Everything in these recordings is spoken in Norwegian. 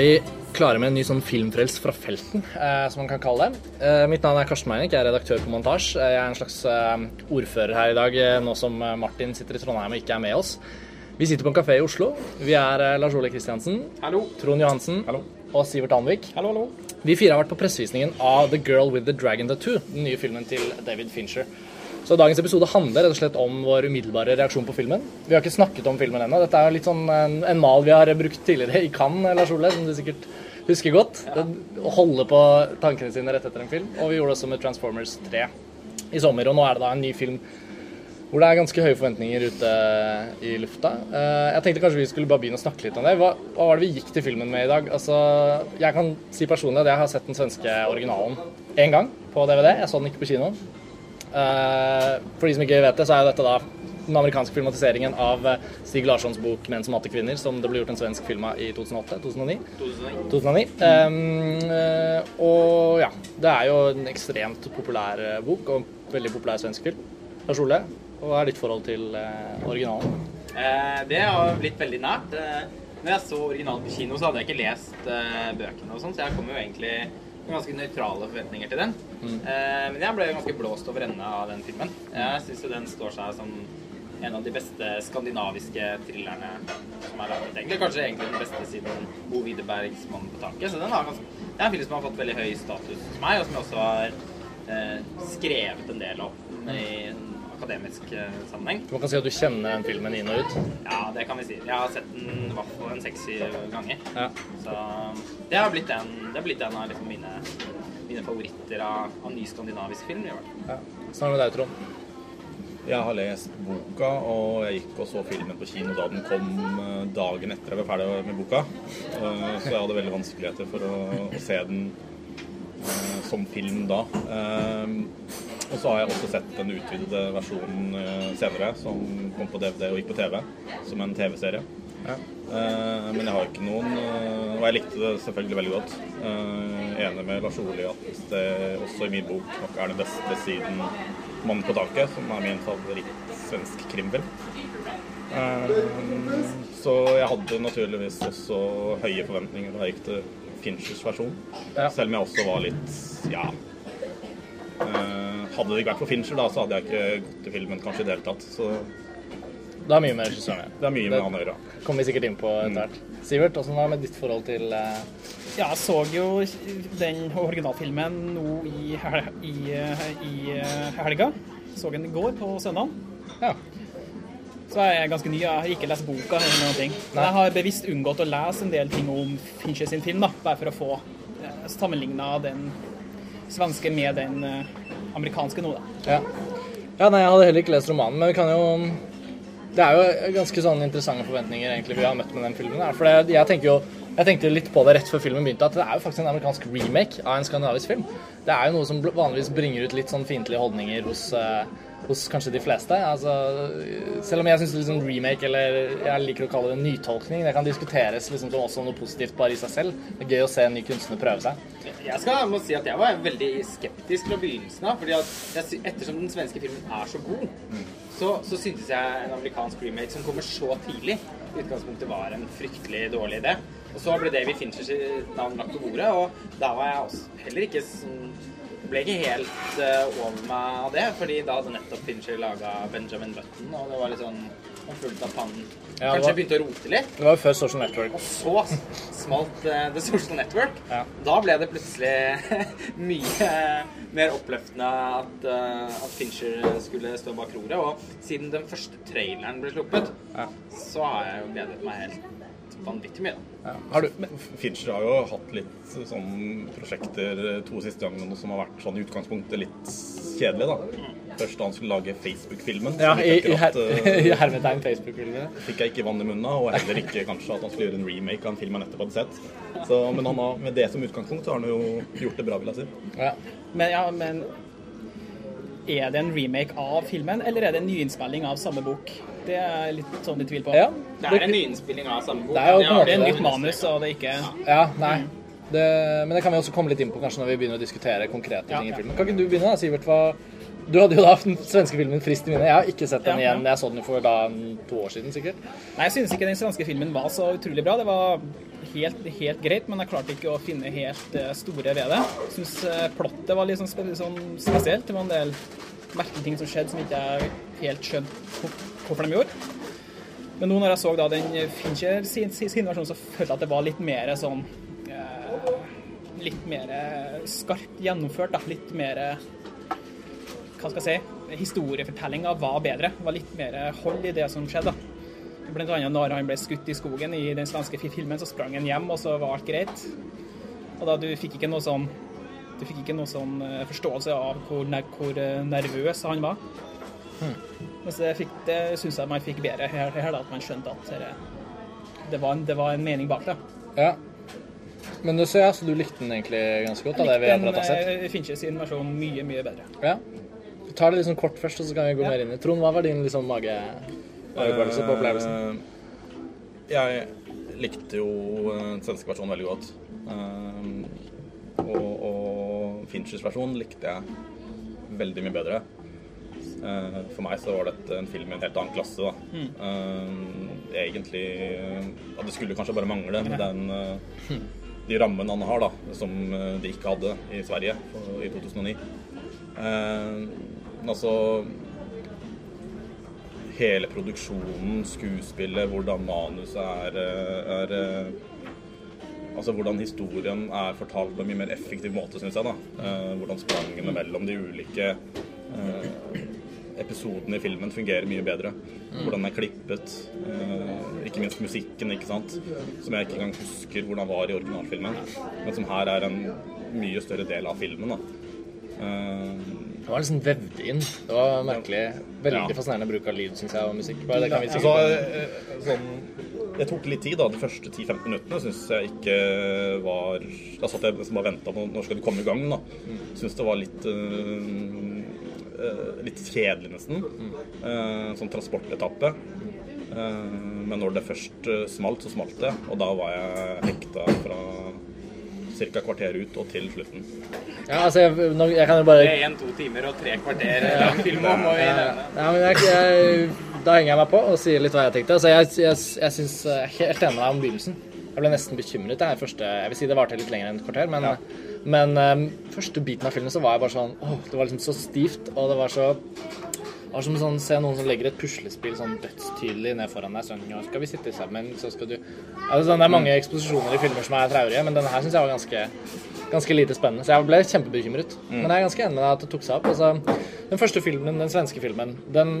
Vi klare med en ny sånn filmfrels fra felten, eh, som man kan kalle det. Eh, mitt navn er Karsten Meinik, jeg er redaktør på Montasj. Eh, jeg er en slags eh, ordfører her i dag, eh, nå som eh, Martin sitter i Trondheim og ikke er med oss. Vi sitter på en kafé i Oslo. Vi er Lars Ole Kristiansen, Hallo. Trond Johansen Hallo. og Sivert Anvik. Hallo, hallo. Vi fire har vært på pressevisningen av The Girl with the Dragon Tattoo, den nye filmen til David Fincher. Så dagens episode handler rett og slett om vår umiddelbare reaksjon på filmen. Vi har ikke snakket om filmen ennå. Dette er litt sånn en, en mal vi har brukt tidligere i Cannes, Lars Ole, som du sikkert husker godt. Å holde på tankene sine rett etter en film. Og vi gjorde det også med Transformers 3 i sommer. Og nå er det da en ny film hvor det er ganske høye forventninger ute i lufta. Eh, Jeg tenkte kanskje vi skulle bare begynne å snakke litt om det. Hva, hva var det vi gikk til filmen med i dag? Altså, jeg kan si personlig at jeg har sett den svenske originalen én gang på DVD. Jeg så den ikke på kino. Eh, For de som ikke vet det, så er jo dette da den amerikanske filmatiseringen av eh, Stig Larssons bok 'Menn som hater kvinner', som det ble gjort en svensk film av i 2008? 2009? 2009. Um, eh, og ja, det er jo en ekstremt populær eh, bok, og en veldig populær svensk film. Lars Ole, hva er ditt forhold til originalen? Eh, det har blitt veldig nært. Når jeg så originalen på kino, så hadde jeg ikke lest bøkene og sånn, så jeg kom jo egentlig ganske nøytrale forventninger til den. Eh, men jeg ble ganske blåst over ende av den filmen. Jeg syns jo den står seg som en av de beste skandinaviske thrillerne som er laget. Egentlig kanskje egentlig den beste siden Bo Widerbergs 'Mannen på taket'. Så den har ganske, det er en film som har fått veldig høy status hos meg, og som jeg også har eh, skrevet en del om i en akademisk eh, sammenheng. Man kan si at du kjenner den filmen inn og ut. Ja, det kan vi si. Jeg har sett den i hvert fall en seks-syv ganger. Ja. Så det har blitt en, det har blitt en av liksom mine, mine favoritter av, av ny skandinavisk film. i hvert fall. Ja. Sånn med deg, Trond. Jeg har lest boka, og jeg gikk og så filmen på kino da den kom eh, dagen etter jeg var ferdig med boka. Eh, Så jeg hadde veldig vanskeligheter for å, å se den som film da. Eh, Og så har jeg også sett den utvidede versjonen eh, senere, som kom på DVD og gikk på TV, som en TV-serie. Ja. Eh, Men jeg har ikke noen eh, Og jeg likte det selvfølgelig veldig godt. Eh, Enig med Lars Ole at det også i min bok nok er den beste siden 'Mannen på taket', som er min favoritt svensk krimfilm. Eh, Så jeg hadde naturligvis også høye forventninger da jeg gikk til Finchers versjon. Ja. Selv om jeg også var litt ja eh, Hadde det ikke vært for Fincher, da, så hadde jeg ikke gått til filmen kanskje i det hele tatt. Så Det er mye med regissøren det er mye med han å gjøre. kommer vi sikkert inn på etter hvert. Sivert, åssen var det med ditt forhold til uh... Ja, jeg så jo den originalfilmen nå i, hel i, i helga. Så den i går på søndag. Ja. Så er jeg ganske ny. Jeg har ikke lest boka. eller noen ting. Men jeg har bevisst unngått å lese en del ting om Fincher sin film, da, bare for å få eh, sammenligna den svenske med den eh, amerikanske nå, da. Ja. ja, nei, jeg hadde heller ikke lest romanen, men vi kan jo Det er jo ganske sånn interessante forventninger egentlig vi har møtt med den filmen. her, For det, jeg jo jeg tenkte litt på det rett før filmen begynte, at det er jo faktisk en amerikansk remake av en skandinavisk film. Det er jo noe som vanligvis bringer ut litt sånn fiendtlige holdninger hos, eh, hos kanskje de fleste. Altså, selv om jeg syns liksom remake, eller jeg liker å kalle det nytolkning, det kan diskuteres liksom som også noe positivt bare i seg selv. Det er gøy å se en ny kunstner prøve seg. Jeg skal må si at jeg var veldig skeptisk fra begynnelsen av. fordi at Ettersom den svenske filmen er så god, så, så syntes jeg en amerikansk remake som kommer så tidlig, i utgangspunktet var en fryktelig dårlig idé. Og så ble David Finchers navn lagt på bordet, og da var jeg også heller ikke sånn ble ikke helt uh, over meg av det, fordi da hadde nettopp Fincher laga Benjamin Button, og det var litt sånn han fulgte av pannen. Ja, kanskje var- begynte å rote litt. Det var jo før Social Network. Og så smalt uh, The Social Network. Ja. Da ble det plutselig mye mer oppløftende at, uh, at Fincher skulle stå bak roret. Og siden den første traileren ble sluppet, Ja. så har jeg jo gledet meg helt vanvittig mye. Ja. Har du Fincher har jo hatt litt sånn prosjekter to siste gangene som har vært sånn i utgangspunktet litt kjedelig, da. først da han skulle lage Facebook-filmen. Ja, i, i, her, akkurat, i eh, hermetegn Facebook-filmen. fikk jeg ikke vann i munnen av, og heller ikke kanskje at han skulle gjøre en remake av en film jeg nettopp hadde sett. Så, men han har, med det som utgangspunkt så har han jo gjort det bra, vil jeg si. Ja. Men, ja, men er det en remake av filmen, eller er det en nyinnspilling av samme bok? Det er jeg litt sånn i tvil på. ja. Det er en nyinnspilling av samme bok. Det er jo på en måte Det en nytt manus, og det er ikke Ja, nei. Det, men det kan vi også komme litt inn på kanskje når vi begynner å diskutere konkrete Ja, ting i filmen. Kan ikke du begynne, da, Sivert? Hva, du hadde jo da den svenske filmen frist i minne. Jeg har ikke sett den Ja, ja. igjen. Jeg så den for da to år siden, sikkert. Nei, jeg synes ikke den svenske filmen var så utrolig bra. Det var helt, helt greit, men jeg klarte ikke å finne helt eh, store ved det. Jeg syns uh, plottet var litt sånn, sånn spesielt. Det var en del merkelige ting som skjedde som ikke jeg helt skjønte hvor- hvorfor de gjorde. Men nå når jeg så da den Fincher sin, sin, versjon, så følte jeg at det var litt mer sånn eh, Litt mer skarpt gjennomført, da. Litt mer hva skal jeg si, historiefortellinga var bedre. Det var litt mer hold i det som skjedde. da. Blant annet når han ble skutt i skogen i den svenske filmen, så sprang han hjem, og så var alt greit. Og da du fikk ikke noe sånn du fikk ikke noe sånn eh, forståelse av hvor, hvor eh, nervøs han var. Mens det, fikk- det syns jeg man fikk bedre her, her da, at man skjønte at det, det, var en, det var en mening bak det. Ja. Men du, så, ja, så du likte den egentlig ganske godt, Da, det vi den sett? eh, Fincher sin versjon mye, mye bedre. Ja. Vi tar det liksom kort først, og så kan vi gå mer inn i Trond, hva var din liksom mage... magefølelse på opplevelsen? Uh, Jeg likte jo eh, den svenske versjonen veldig godt. Uh, og, og Finchers versjon likte jeg veldig mye bedre. Eh, For meg så var dette en film i en helt annen klasse. da. Mm. Egentlig ja, Det skulle kanskje bare mangle med den, eh, de rammene han har, da, som eh, de ikke hadde i Sverige i 2009. Eh, Men altså hele produksjonen, skuespillet, hvordan manuset er, eh, er eh, Altså hvordan historien er fortalt på en mye mer effektiv måte, syns jeg. da. Eh, hvordan sprangene mellom de ulike eh, episodene i filmen fungerer mye bedre. Hvordan den er klippet. eh, ikke minst musikken, ikke sant. Som jeg ikke engang husker hvordan var i originalfilmen. Men som her er en mye større del av filmen. da. Eh, Det var liksom vevd inn. Det var merkelig. Veldig Ja. fascinerende bruk av lyd, syns jeg, og musikk. Det kan vi Altså, sikkert eh, sånn, det tok litt tid, da. De første 10-15 minuttene syns jeg ikke var Da satt jeg liksom bare venta på når skal du komme i gang. da. Syns det var litt eh, Litt kjedelig, nesten. Eh, sånn transportetappe. Eh, men når det først eh, smalt, så smalt det. Og da var jeg hekta fra ca. kvarter ut og til slutten. Ja, altså, jeg, nå, jeg kan jo bare Det er en to timer og tre kvarter lang film om, og vi. Ja, men jeg, jeg, da henger jeg meg på og sier litt hva jeg tenkte. Altså, jeg jeg, jeg syns jeg helt enig med deg om begynnelsen. Jeg ble nesten bekymret. Det, her første, jeg vil si det varte litt lenger enn et kvarter, men, men um, første biten av filmen så var jeg bare sånn åh, Det var liksom så stivt, og det var så det var som sånn, Se noen som legger et puslespill sånn dødstydelig ned foran deg. Sånn, nå skal vi sitte sammen, så skal du altså, sånn, Det er mange eksposisjoner i filmer som er traurige, men denne her syns jeg var ganske, ganske lite spennende. Så jeg ble kjempebekymret. Men jeg er ganske enig med deg at det tok seg opp. Altså, den første filmen, den svenske filmen, den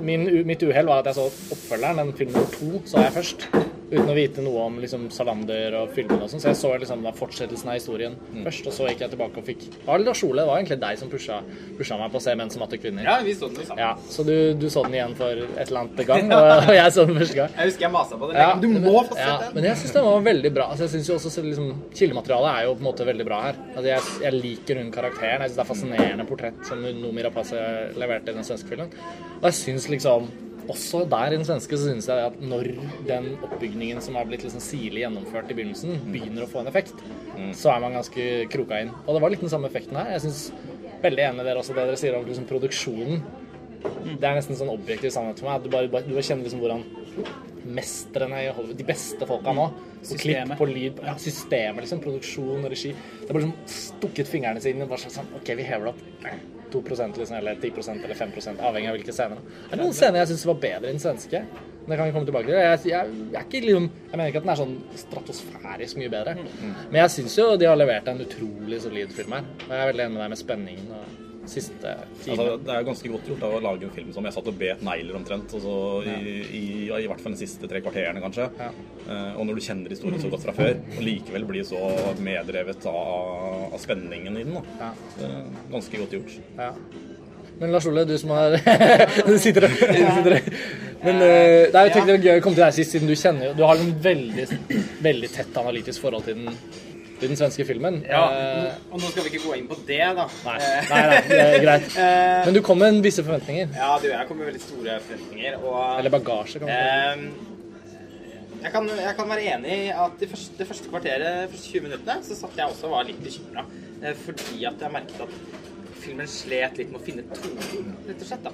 min, mitt uhell var at jeg så oppfølgeren, den film nummer to, så jeg først. Uten å vite noe om liksom, Salander og filmene og sånn. Så jeg så liksom da fortsettelsen av historien først, og så gikk jeg tilbake og fikk Det var Sjole, Ole, det var egentlig deg som pusha, pusha meg på å se Menn som matte kvinner. Ja, vi så den sammen. Ja, så du, du så den igjen for et eller annet gang, og, og jeg så den første gang. Jeg husker jeg masa på det. Ja. Du må få ja, den! Men jeg syns den var veldig bra. Altså, jeg synes jo også liksom, Kildematerialet er jo på en måte veldig bra her. Altså, jeg, jeg liker hun karakteren. Jeg syns det er fascinerende portrett som Noomi Rapace leverte i den svenske filmen. Og jeg syns liksom også der i den svenske så synes jeg at når den oppbygningen som har blitt liksom sirlig gjennomført i begynnelsen, begynner å få en effekt, så er man ganske kroka inn. Og det var litt den samme effekten her. Jeg syns veldig enig i dere også det dere sier om liksom, produksjonen. Det er nesten sånn objektiv sannhet for meg. Du bare, bare, du bare kjenner liksom hvordan mestrene i Hollywood, de beste folka nå, på klipp, Systemet. på lyd, ja, systemet, liksom, produksjon og regi Det er bare liksom stukket fingrene sine og bare sånn OK, vi hever det opp 2% liksom, eller 10% eller 5% avhengig av hvilke scener. Det er noen scener jeg syns var bedre enn svenske. Men det kan vi komme tilbake til. Jeg, jeg, jeg, ikke, liksom, jeg mener ikke at den er sånn stratosfærisk mye bedre. Men jeg syns jo de har levert en utrolig solid film her. Og jeg er veldig enig med deg med spenningen og siste time. Altså, det er ganske godt gjort da, å lage en film som jeg satt og bet negler omtrent. Altså, ja. i, i, i hvert fall de siste tre kvarterene, kanskje. Ja. Uh, og når du kjenner historien så godt fra før, og likevel blir så meddrevet av, av spenningen i den. Da. Ja. Er ganske godt gjort. Ja. Men Lars Ole, du som har Du sitter og Men uh, det er jo tenkte det var gøy å komme til deg sist, siden du kjenner jo Du har en veldig, veldig tett analytisk forhold til den, til den svenske filmen. Ja, uh, og nå skal vi ikke gå inn på det, da. Nei, Eh, nei, nei, det er greit. eh, Men du kom med en visse forventninger. Ja, du, jeg kom med veldig store forventninger, og Eller bagasje, kan man si. Jeg, kan, jeg kan være enig i at det første, det første kvarteret, de første 20 minuttene, så satt jeg også og var litt bekymra. Fordi at jeg merket at filmen slet litt med å finne tonen, rett og slett. da.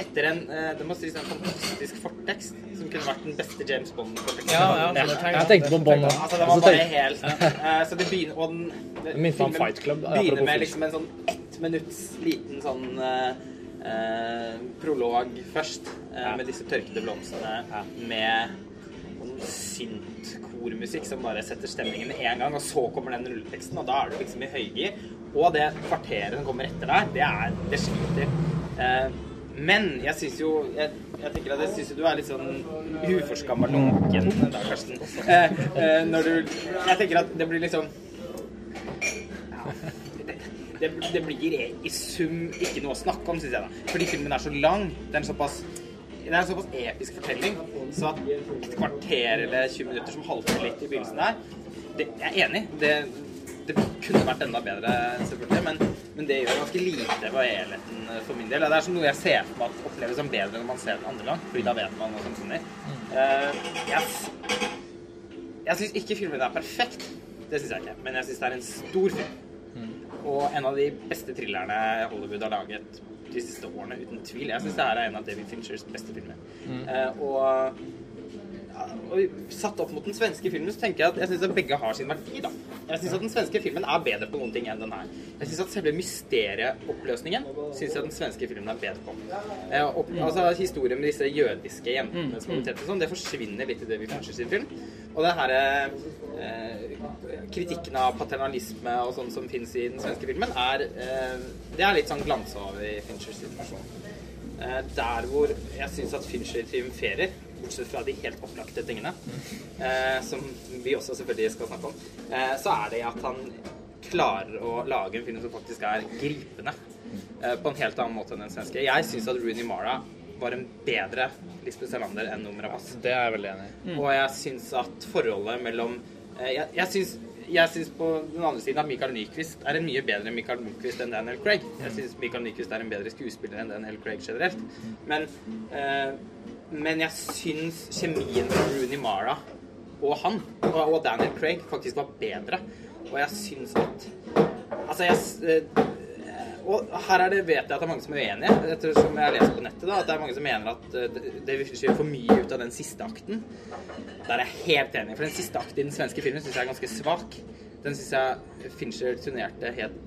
Etter en eh, det må sies en fantastisk fortekst, som kunne vært den beste James Bond-forteksten. Ja, ja, jeg tenkte på Bond òg. Altså, det var bare helt eh, Så det begynner Og den det, filmen Fight Club, begynner med liksom en sånn ett minutts liten sånn eh, eh, prolog først, eh, Ja. med disse tørkede blomstene, Ja. med synt-kormusikk som bare setter stemningen med en gang, og så kommer den rulleteksten, og da er du liksom i høygir. Og det kvarteret som kommer etter der, det er Det sliter. Eh, men jeg syns jo jeg, jeg tenker at jeg syns du er litt sånn uforskamma lunken der, Karsten. Eh, eh, når du Jeg tenker at det blir liksom ja, det, det, det blir i sum ikke noe å snakke om, syns jeg. da. Fordi filmen er så lang. Det er en såpass det er en såpass episk fortelling, så at et kvarter eller 20 minutter som halter litt i begynnelsen der det, Jeg er enig. Det kunne vært enda bedre, selvfølgelig, men, men det gjør ganske lite for helheten eh, for min del. Det er som noe jeg ser for meg at oppleves som bedre når man ser den andre gang, fordi da vet man hva som kommer. Uh, jeg s- jeg syns ikke filmen er perfekt, det syns jeg ikke, men jeg syns det er en stor film. Og en av de beste thrillerne Hollywood har laget de siste årene, uten tvil. Jeg syns det her er en av David Finchers beste filmer. Uh, og, og satt opp mot den svenske filmen, så tenker jeg at jeg syns at begge har sin verdi. da. Jeg syns at den svenske filmen er bedre på noen ting enn den her. Jeg syns at selve mysterieoppløsningen syns jeg den svenske filmen er bedre på. Eh, og, altså Historien med disse jødiske jentene som og sånn, det forsvinner litt i David Fincher sin film. Og det her eh, kritikken av paternalisme og sånn som fins i den svenske filmen, er eh, Det er litt sånn glanshove i Finchers situasjon. Eh, der hvor jeg syns at Fincher triumferer, bortsett fra de helt opplagte tingene, eh, som vi også selvfølgelig skal snakke om, eh, så er det at han klarer å lage en film som faktisk er gripende. eh, på en helt annen måte enn den svenske. Jeg syns at Rooney Mara var en bedre Lisbeth Salander enn Nummer Abbas. Det er jeg veldig enig i. Og jeg syns at forholdet mellom Jeg, jeg syns jeg syns på den andre siden at Michael Nyquist er en mye bedre Michael Nyquist enn Daniel Craig. Jeg syns Michael Nyquist er en bedre skuespiller enn Daniel Craig generelt. Men, eh, men jeg syns kjemien mellom Rooney Mara og han, og, Daniel Craig, faktisk var bedre. Og jeg syns at Altså, jeg eh, og her er det, vet jeg at det er mange som er uenige, ettersom jeg har lest på nettet. da, at Det er mange som mener at eh, det, det gjør for mye ut av den siste akten. Der er jeg helt enig. For den siste akten i den svenske filmen syns jeg er ganske svak. Den syns jeg Fincher turnerte helt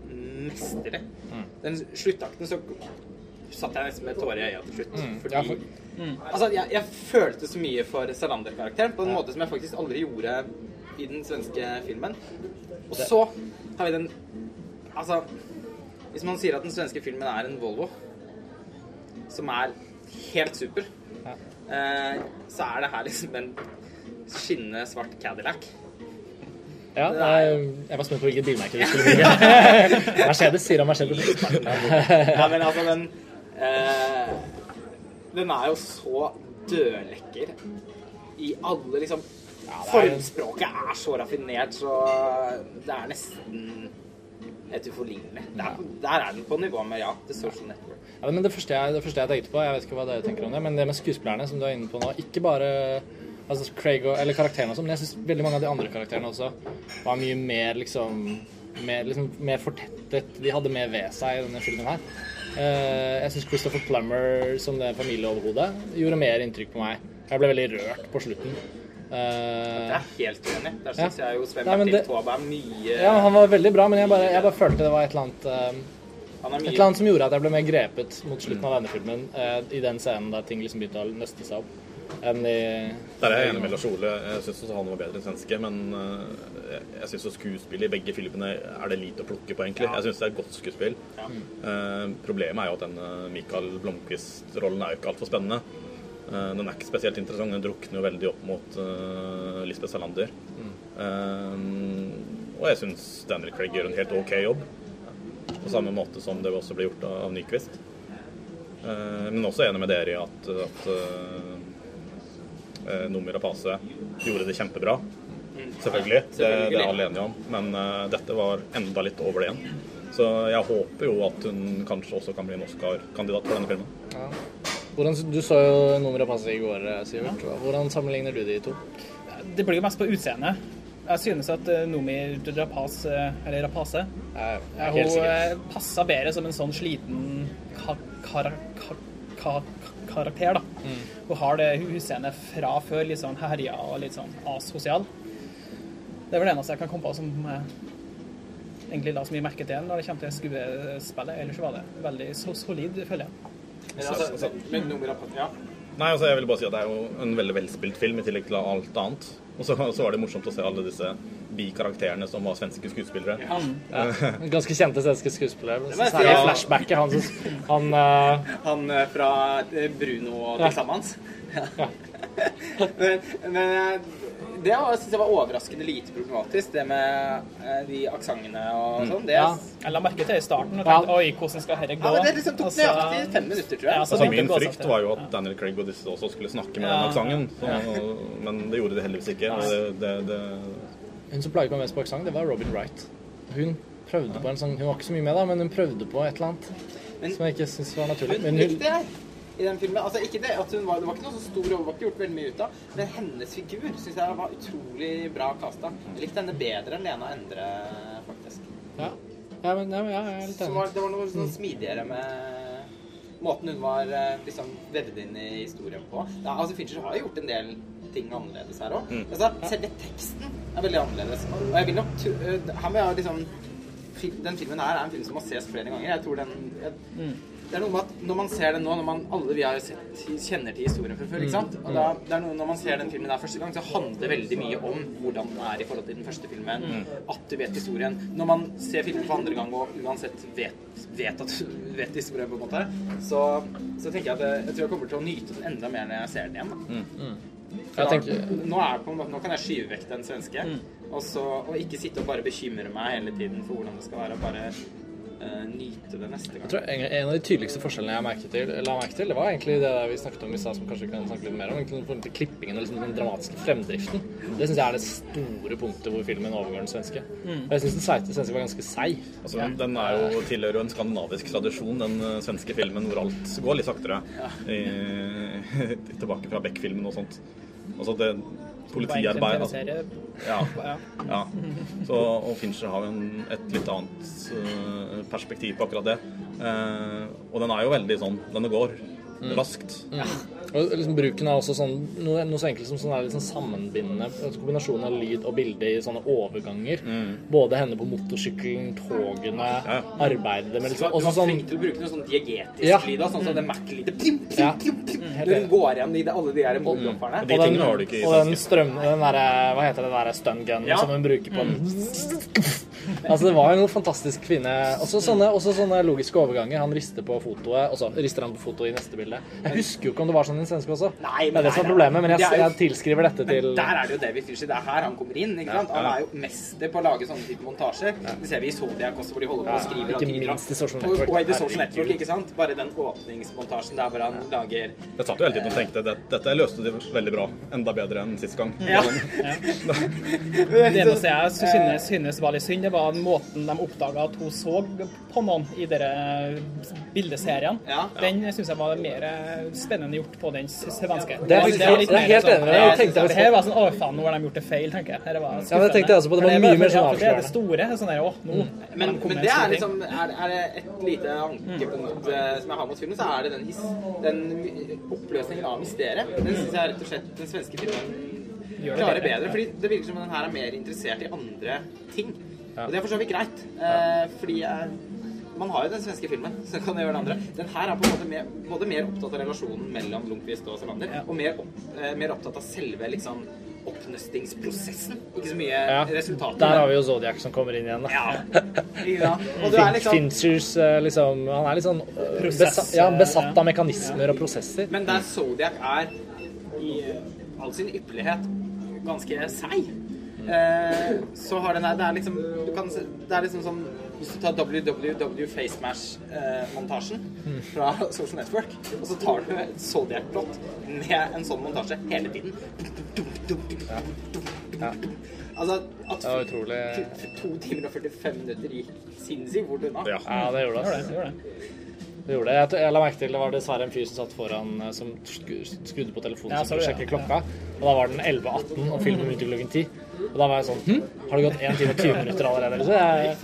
mesterlig. Den sluttakten så satt jeg nesten med tårer i øya til slutt. Fordi Ja, for- Altså, jeg, jeg følte så mye for Salander-karakteren på en måte som jeg faktisk aldri gjorde i den svenske filmen. Og så har vi den Altså, hvis man sier at den svenske filmen er en Volvo, som er helt super, eh, så er det her liksom en skinnende svart Cadillac. Ja, jeg, jeg var spent på hvilket bilmerke du skulle bruke. Mercedes sier han Mercedes. Nei, men altså, den eh, Den er jo så dødlekker i alle liksom ja, er- Formspråket er så raffinert, så det er nesten helt uforlignelig. Der, der er den på nivå med, ja, The Social Network. Ja, men det første, jeg, det første jeg tenkte på, jeg vet ikke hva dere tenker om det, men det med skuespillerne som du er inne på nå, ikke bare altså Craig og, eller karakterene og sånn, men jeg syns veldig mange av de andre karakterene også var mye mer liksom mer, liksom, mer fortettet. De hadde mer ved seg i denne filmen her. Eh, jeg syns Christopher Plummer som det familieoverhodet gjorde mer inntrykk på meg. Jeg ble veldig rørt på slutten. Eh, Det er helt uenig. Der syns Ja. jeg jo Sven Bertil Taube er mye ja, han var veldig bra, men jeg bare, jeg bare følte det var et eller annet eh, er Et eller annet som gjorde at jeg ble mer grepet mot slutten av denne filmen, i den scenen der ting liksom begynte å nøste seg opp, enn i Der er jeg enig med Lars Ole. Jeg syns han var bedre enn svenske, men eh, jeg syns skuespillet i begge filmene er det lite å plukke på, egentlig. Jeg syns det er godt skuespill. Eh, problemet er jo at den Mikael Michael Blomkvist-rollen er jo ikke altfor spennende. Uh, den er ikke spesielt interessant. Den drukner jo veldig opp mot uh, Lisbeth Salander. Eh, og jeg syns Daniel Craig gjør en helt OK jobb. På samme måte som det også ble gjort av, av Nyquist. Eh, men også enig med dere i at, at uh, og Rapace gjorde det kjempebra. Selvfølgelig. Det, det er alle enige om. Men uh, dette var enda litt over det igjen. Så jeg håper jo at hun kanskje også kan bli en Oscar-kandidat for denne filmen. Ja. Hvordan, du så jo Noomi Rapace i går, Sivert. Hvordan sammenligner du de to? Det blir jo mest på utseendet. Jeg synes at Nomi Rapace, eller Rapace, hun passa bedre som en sånn sliten kar kar kar karakter. da. Mm. Hun har det utseendet fra før, litt sånn herja og litt sånn asosial. Det er vel det eneste jeg kan komme på som egentlig la så mye merke til når det kommer til skuespillet. Ellers var det veldig så solid, føler jeg. Men, altså, men nummer ja. Nei, altså jeg vil bare si at det er jo en veldig velspilt film i tillegg til alt annet. Og så, så var det morsomt å se alle disse bikarakterene som var svenske skuespillere. Ja. Ja. Ganske kjente svenske skuespillere. Særlig flashbacket. Han, han, uh... han fra Bruno og til sammen. Ja. men, men det syns jeg var overraskende lite problematisk, det med de aksentene og sånn. Ja. Jeg la merke til i starten og tenkte oi, hvordan skal dette gå? Ja, det liksom tok altså, nøyaktig fem minutter, tror jeg. Ja, altså, min frykt var jo at Daniel Craig og disse også skulle snakke med den aksenten, men det gjorde de heldigvis ikke. Det, det, det... Hun som plaget meg mest på aksent, det var Robin Wright. Hun prøvde på en sånn Hun var ikke så mye med, da, men hun prøvde på et eller annet men, som jeg ikke syns var naturlig. Men hun jeg i den filmen. Altså, ikke det, at hun var, det var ikke noe så stor overvåking, gjort veldig mye ut av, men hennes figur syns jeg var utrolig bra kasta. Jeg likte henne bedre enn Lena Endre, faktisk. Ja, ja men ja, ja, jeg er litt enig. det var noe sånn smidigere med måten hun var liksom vevd inn i historien på. Ja, altså, Fincher har gjort en del ting annerledes her òg. Mm. Altså, selve teksten er veldig annerledes. Og jeg vil nok Her må jeg liksom Den filmen her er en film som må ses flere ganger. Jeg tror den jeg, mm det er noe med at når man ser den nå, når man alle vi har sett, kjenner til historien fra før, ikke sant? Og da, det er noe når man ser den filmen der første gang, så handler det veldig mye om hvordan den er i forhold til den første filmen. At du vet historien. Når man ser filmen for andre gang og uansett vet, vet at du vet historien, på en måte, så, så tenker jeg at jeg, tror jeg kommer til å nyte den enda mer når jeg ser den igjen. Da. Mm. Mm. Da, tenker... nå, på, nå, kan jeg skyve vekk den svenske, mm. og, så, og ikke sitte og bare bekymre meg hele tiden for hvordan det skal være. og Bare nyte det neste gang. Jeg tror en, en, av de tydeligste forskjellene jeg merket til, la merke til, det var egentlig det vi snakket om i stad, som kanskje vi kan snakke litt mer om. Egentlig klippingen og liksom den dramatiske fremdriften. Det syns jeg er det store punktet hvor filmen overgår den svenske. Mm. Jeg syns den svenske var ganske seig. Altså, ja. Den er jo, tilhører jo en skandinavisk tradisjon, den uh, svenske filmen hvor alt går litt saktere. Ja. I, tilbake fra Beck-filmen og sånt. Altså det politiarbeid. Altså. Ja, ja. Så, og Fincher har jo en, et litt annet uh, perspektiv på akkurat det. Uh, og den er jo veldig sånn Denne går mm. raskt. Ja. Og liksom Bruken av også sånn, noe, noe, så enkelt som sånn er liksom sammenbindende altså kombinasjon av lyd og bilde i sånne overganger. Mm. Både henne på motorsykkelen, togene, ja. arbeidet med liksom, Du var sånn, flink til å bruke noe sånn diegetisk ja. lyd, sånn som det Mac-lydet. Ja. Hun går igjen i alle de der volddumferne. Mm. De tingene har du ikke i Og den strøm... Den derre Hva heter det der stun gun ja. som hun bruker på mm. Altså, det var jo noe fantastisk kvinne Også sånne, også sånne logiske overganger. Han rister på fotoet, og så rister han på fotoet i neste bilde. Jeg husker jo ikke om det var sånn i den svenske også. Nei, men det er det som er problemet, men jeg, jeg tilskriver dette til Men der er det jo David Fischer. Det er her han kommer inn. ikke sant? Han er jo mester på å lage sånne type montasjer. Det ser vi i Zodiac også, hvor de holder på og skriver Ikke minst i Social Network. Og, og i The Social Network, ikke sant? Bare den åpningsmontasjen der hvor han lager Jeg satt jo hele tiden og tenkte at dette løste de veldig bra. Enda bedre enn sist gang. Ja. det eneste jeg synes, synes var litt synd, det var måten de oppdaga at hun så på noen i dere bildeserien. Ja. Den syns jeg var mer spennende gjort på den svenske. Det er, det er litt mer helt enig. Det her var sånn Å, faen, nå har de gjort det feil, tenker jeg. Her var ja, det tenkte jeg også på. Det var mye mer sånn avslørende. Det er det store. Sånn der, å, nå mm. men, men det er liksom er, er, det et lite ankepunkt mm. som jeg har mot filmen, så er det den, his, den oppløsningen av mysteriet. Den syns jeg rett og slett den svenske filmen klarer bedre. Fordi det virker som den her er mer interessert i andre ting. Og det er for så vidt greit, eh, fordi jeg, man har jo den svenske filmen, så kan jeg gjøre det andre. Den her er på en måte mer, både mer opptatt av relasjonen mellom Lundqvist og Salander, ja. og mer, opp, eh, mer, opptatt av selve liksom oppnøstingsprosessen. Ikke så mye ja. resultater. Der har vi jo Zodiac som kommer inn igjen. Da. Ja. ja. Og du er liksom Finchers eh, liksom Han er litt sånn eh, besatt, ja, besatt av mekanismer og prosesser. Men der Zodiac er i all sin ypperlighet ganske seig, så har den her Det er liksom kan, Det er liksom sånn hvis du tar WWW FaceMash-montasjen fra Social Network, og så tar du et Zodiac-plott med en sånn montasje hele tiden Altså at Det var utrolig to timer og 45 minutter gikk sinnssykt fort unna. Ja. Ja, det gjorde det. Det gjorde det. Det gjorde det. Jeg, jeg la merke til det var dessverre en fyr som satt foran eh, som skrudde på telefonen Ja, sin for å sjekke klokka. Og da var den 11.18, og filmen begynte klokken 10. Og da var jeg sånn Hm, har det gått 1 time og 20 minutter allerede? Så, Jeg,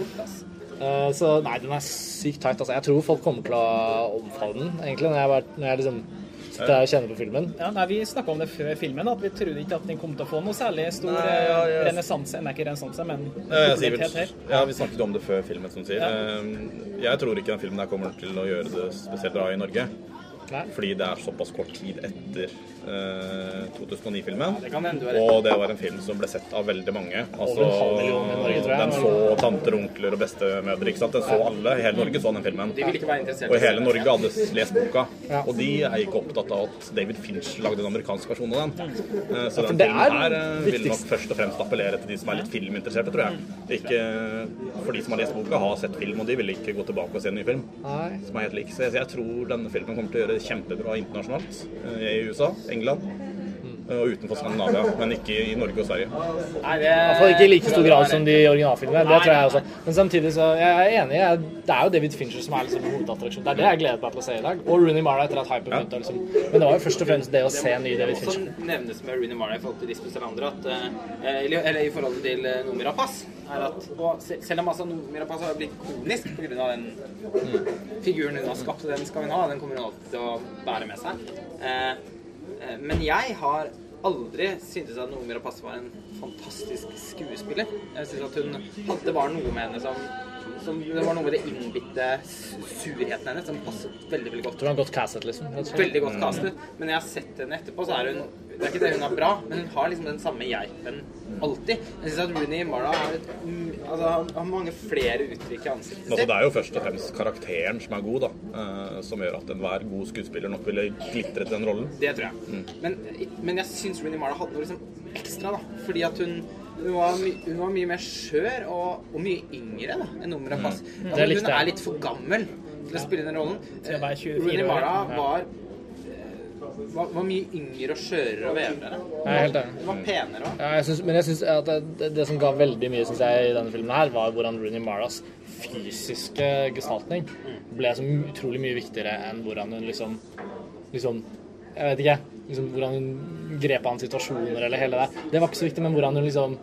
eh, så nei, den er sykt tight. Altså. Jeg tror folk kommer til å omfavne den, egentlig, når jeg, bare, når jeg liksom sitter jeg kjenner på filmen. Ja, nei, Vi snakka om det før filmen, at vi trodde ikke at den kom til å få noe særlig stor Nei, ja, ja. eh, renessanse. Nei, ikke renessanse, men Ja, popularitet her. ja, Vi snakket om det før filmen, som du sier. Ja. Jeg tror ikke den filmen der kommer til å gjøre det spesielt bra i Norge. Nei. Fordi det er såpass kort tid etter eh, 2009-filmen. Det kan hende du har rett. Og det var en film som ble sett av veldig mange. Altså. Den så tanter, onkler og bestemødre. ikke sant? Den så alle. Hele Norge så den filmen. Og hele Norge hadde lest boka. Og de er ikke opptatt av at David Finch lagde en amerikansk versjon av den. Eh, Så den filmen er her eh, vil nok først og fremst appellere til de som er litt filminteresserte, tror jeg. Ikke for de som har lest boka, har sett film, og de vil ikke gå tilbake og se en ny film. Som er helt lik. Så jeg, tror denne filmen kommer til å gjøre det kjempebra internasjonalt. eh, I USA, England eh, og utenfor Skandinavia, men ikke i Norge og Sverige. Nei, det, I hvert fall ikke i like stor grad som de originalfilmene. Det tror jeg også. Men samtidig så jeg er enig. Jeg, det er jo David Fincher som er liksom hovedattraksjonen. Det er det jeg gleder meg til å se i dag. Og Rooney Mara etter at hypen begynte. Liksom. Men det var jo først og fremst det å se en ny David Fincher. Det må også nevnes med Rooney Mara i forhold til Lisbeth Salander at eh, eller, eller i forhold til eh, Noomi Rapace er at og selv om altså Noomi Rapace har blitt konisk pga. den figuren hun har skapt, den skal hun ha, den kommer hun alltid til å bære med seg. Eh, men jeg har aldri syntes at Noomi Rapace var en fantastisk skuespiller. Jeg syns at hun hadde var noe med henne som, som Det var noe med det innbitte surheten hennes som passet veldig, veldig godt. Du er godt castet, liksom. Veldig godt castet. Men når jeg har sett henne etterpå, så er hun Det er ikke det hun er bra, men hun har liksom den samme geipen alltid. Jeg syns at Rooney Mara har et mm, Altså, han har mange flere uttrykk i ansiktet Altså, det er jo først og fremst karakteren som er god, da. eh, som gjør at enhver god skuespiller nok ville glitret i den rollen. Det tror jeg. Men, men jeg syns Rooney Mara hadde noe liksom ekstra, da. Fordi at hun hun var, my, hun var mye mer skjør og, og mye yngre da, enn nummeret mm. Altså, Det hun er litt for gammel til å spille den rollen. 24 Rooney Mara var, eh, var, var mye yngre og skjørere og vevere. Er. Hun var penere òg. Ja, men jeg synes at det, det, det som ga veldig mye synes jeg, i denne filmen, her, var hvordan Rooney Maras fysiske gestaltning ble så utrolig mye viktigere enn hvordan hun liksom liksom Jeg vet ikke. Liksom Hvordan hun grep an situasjoner eller hele det. Det var ikke så viktig, men hvordan hun liksom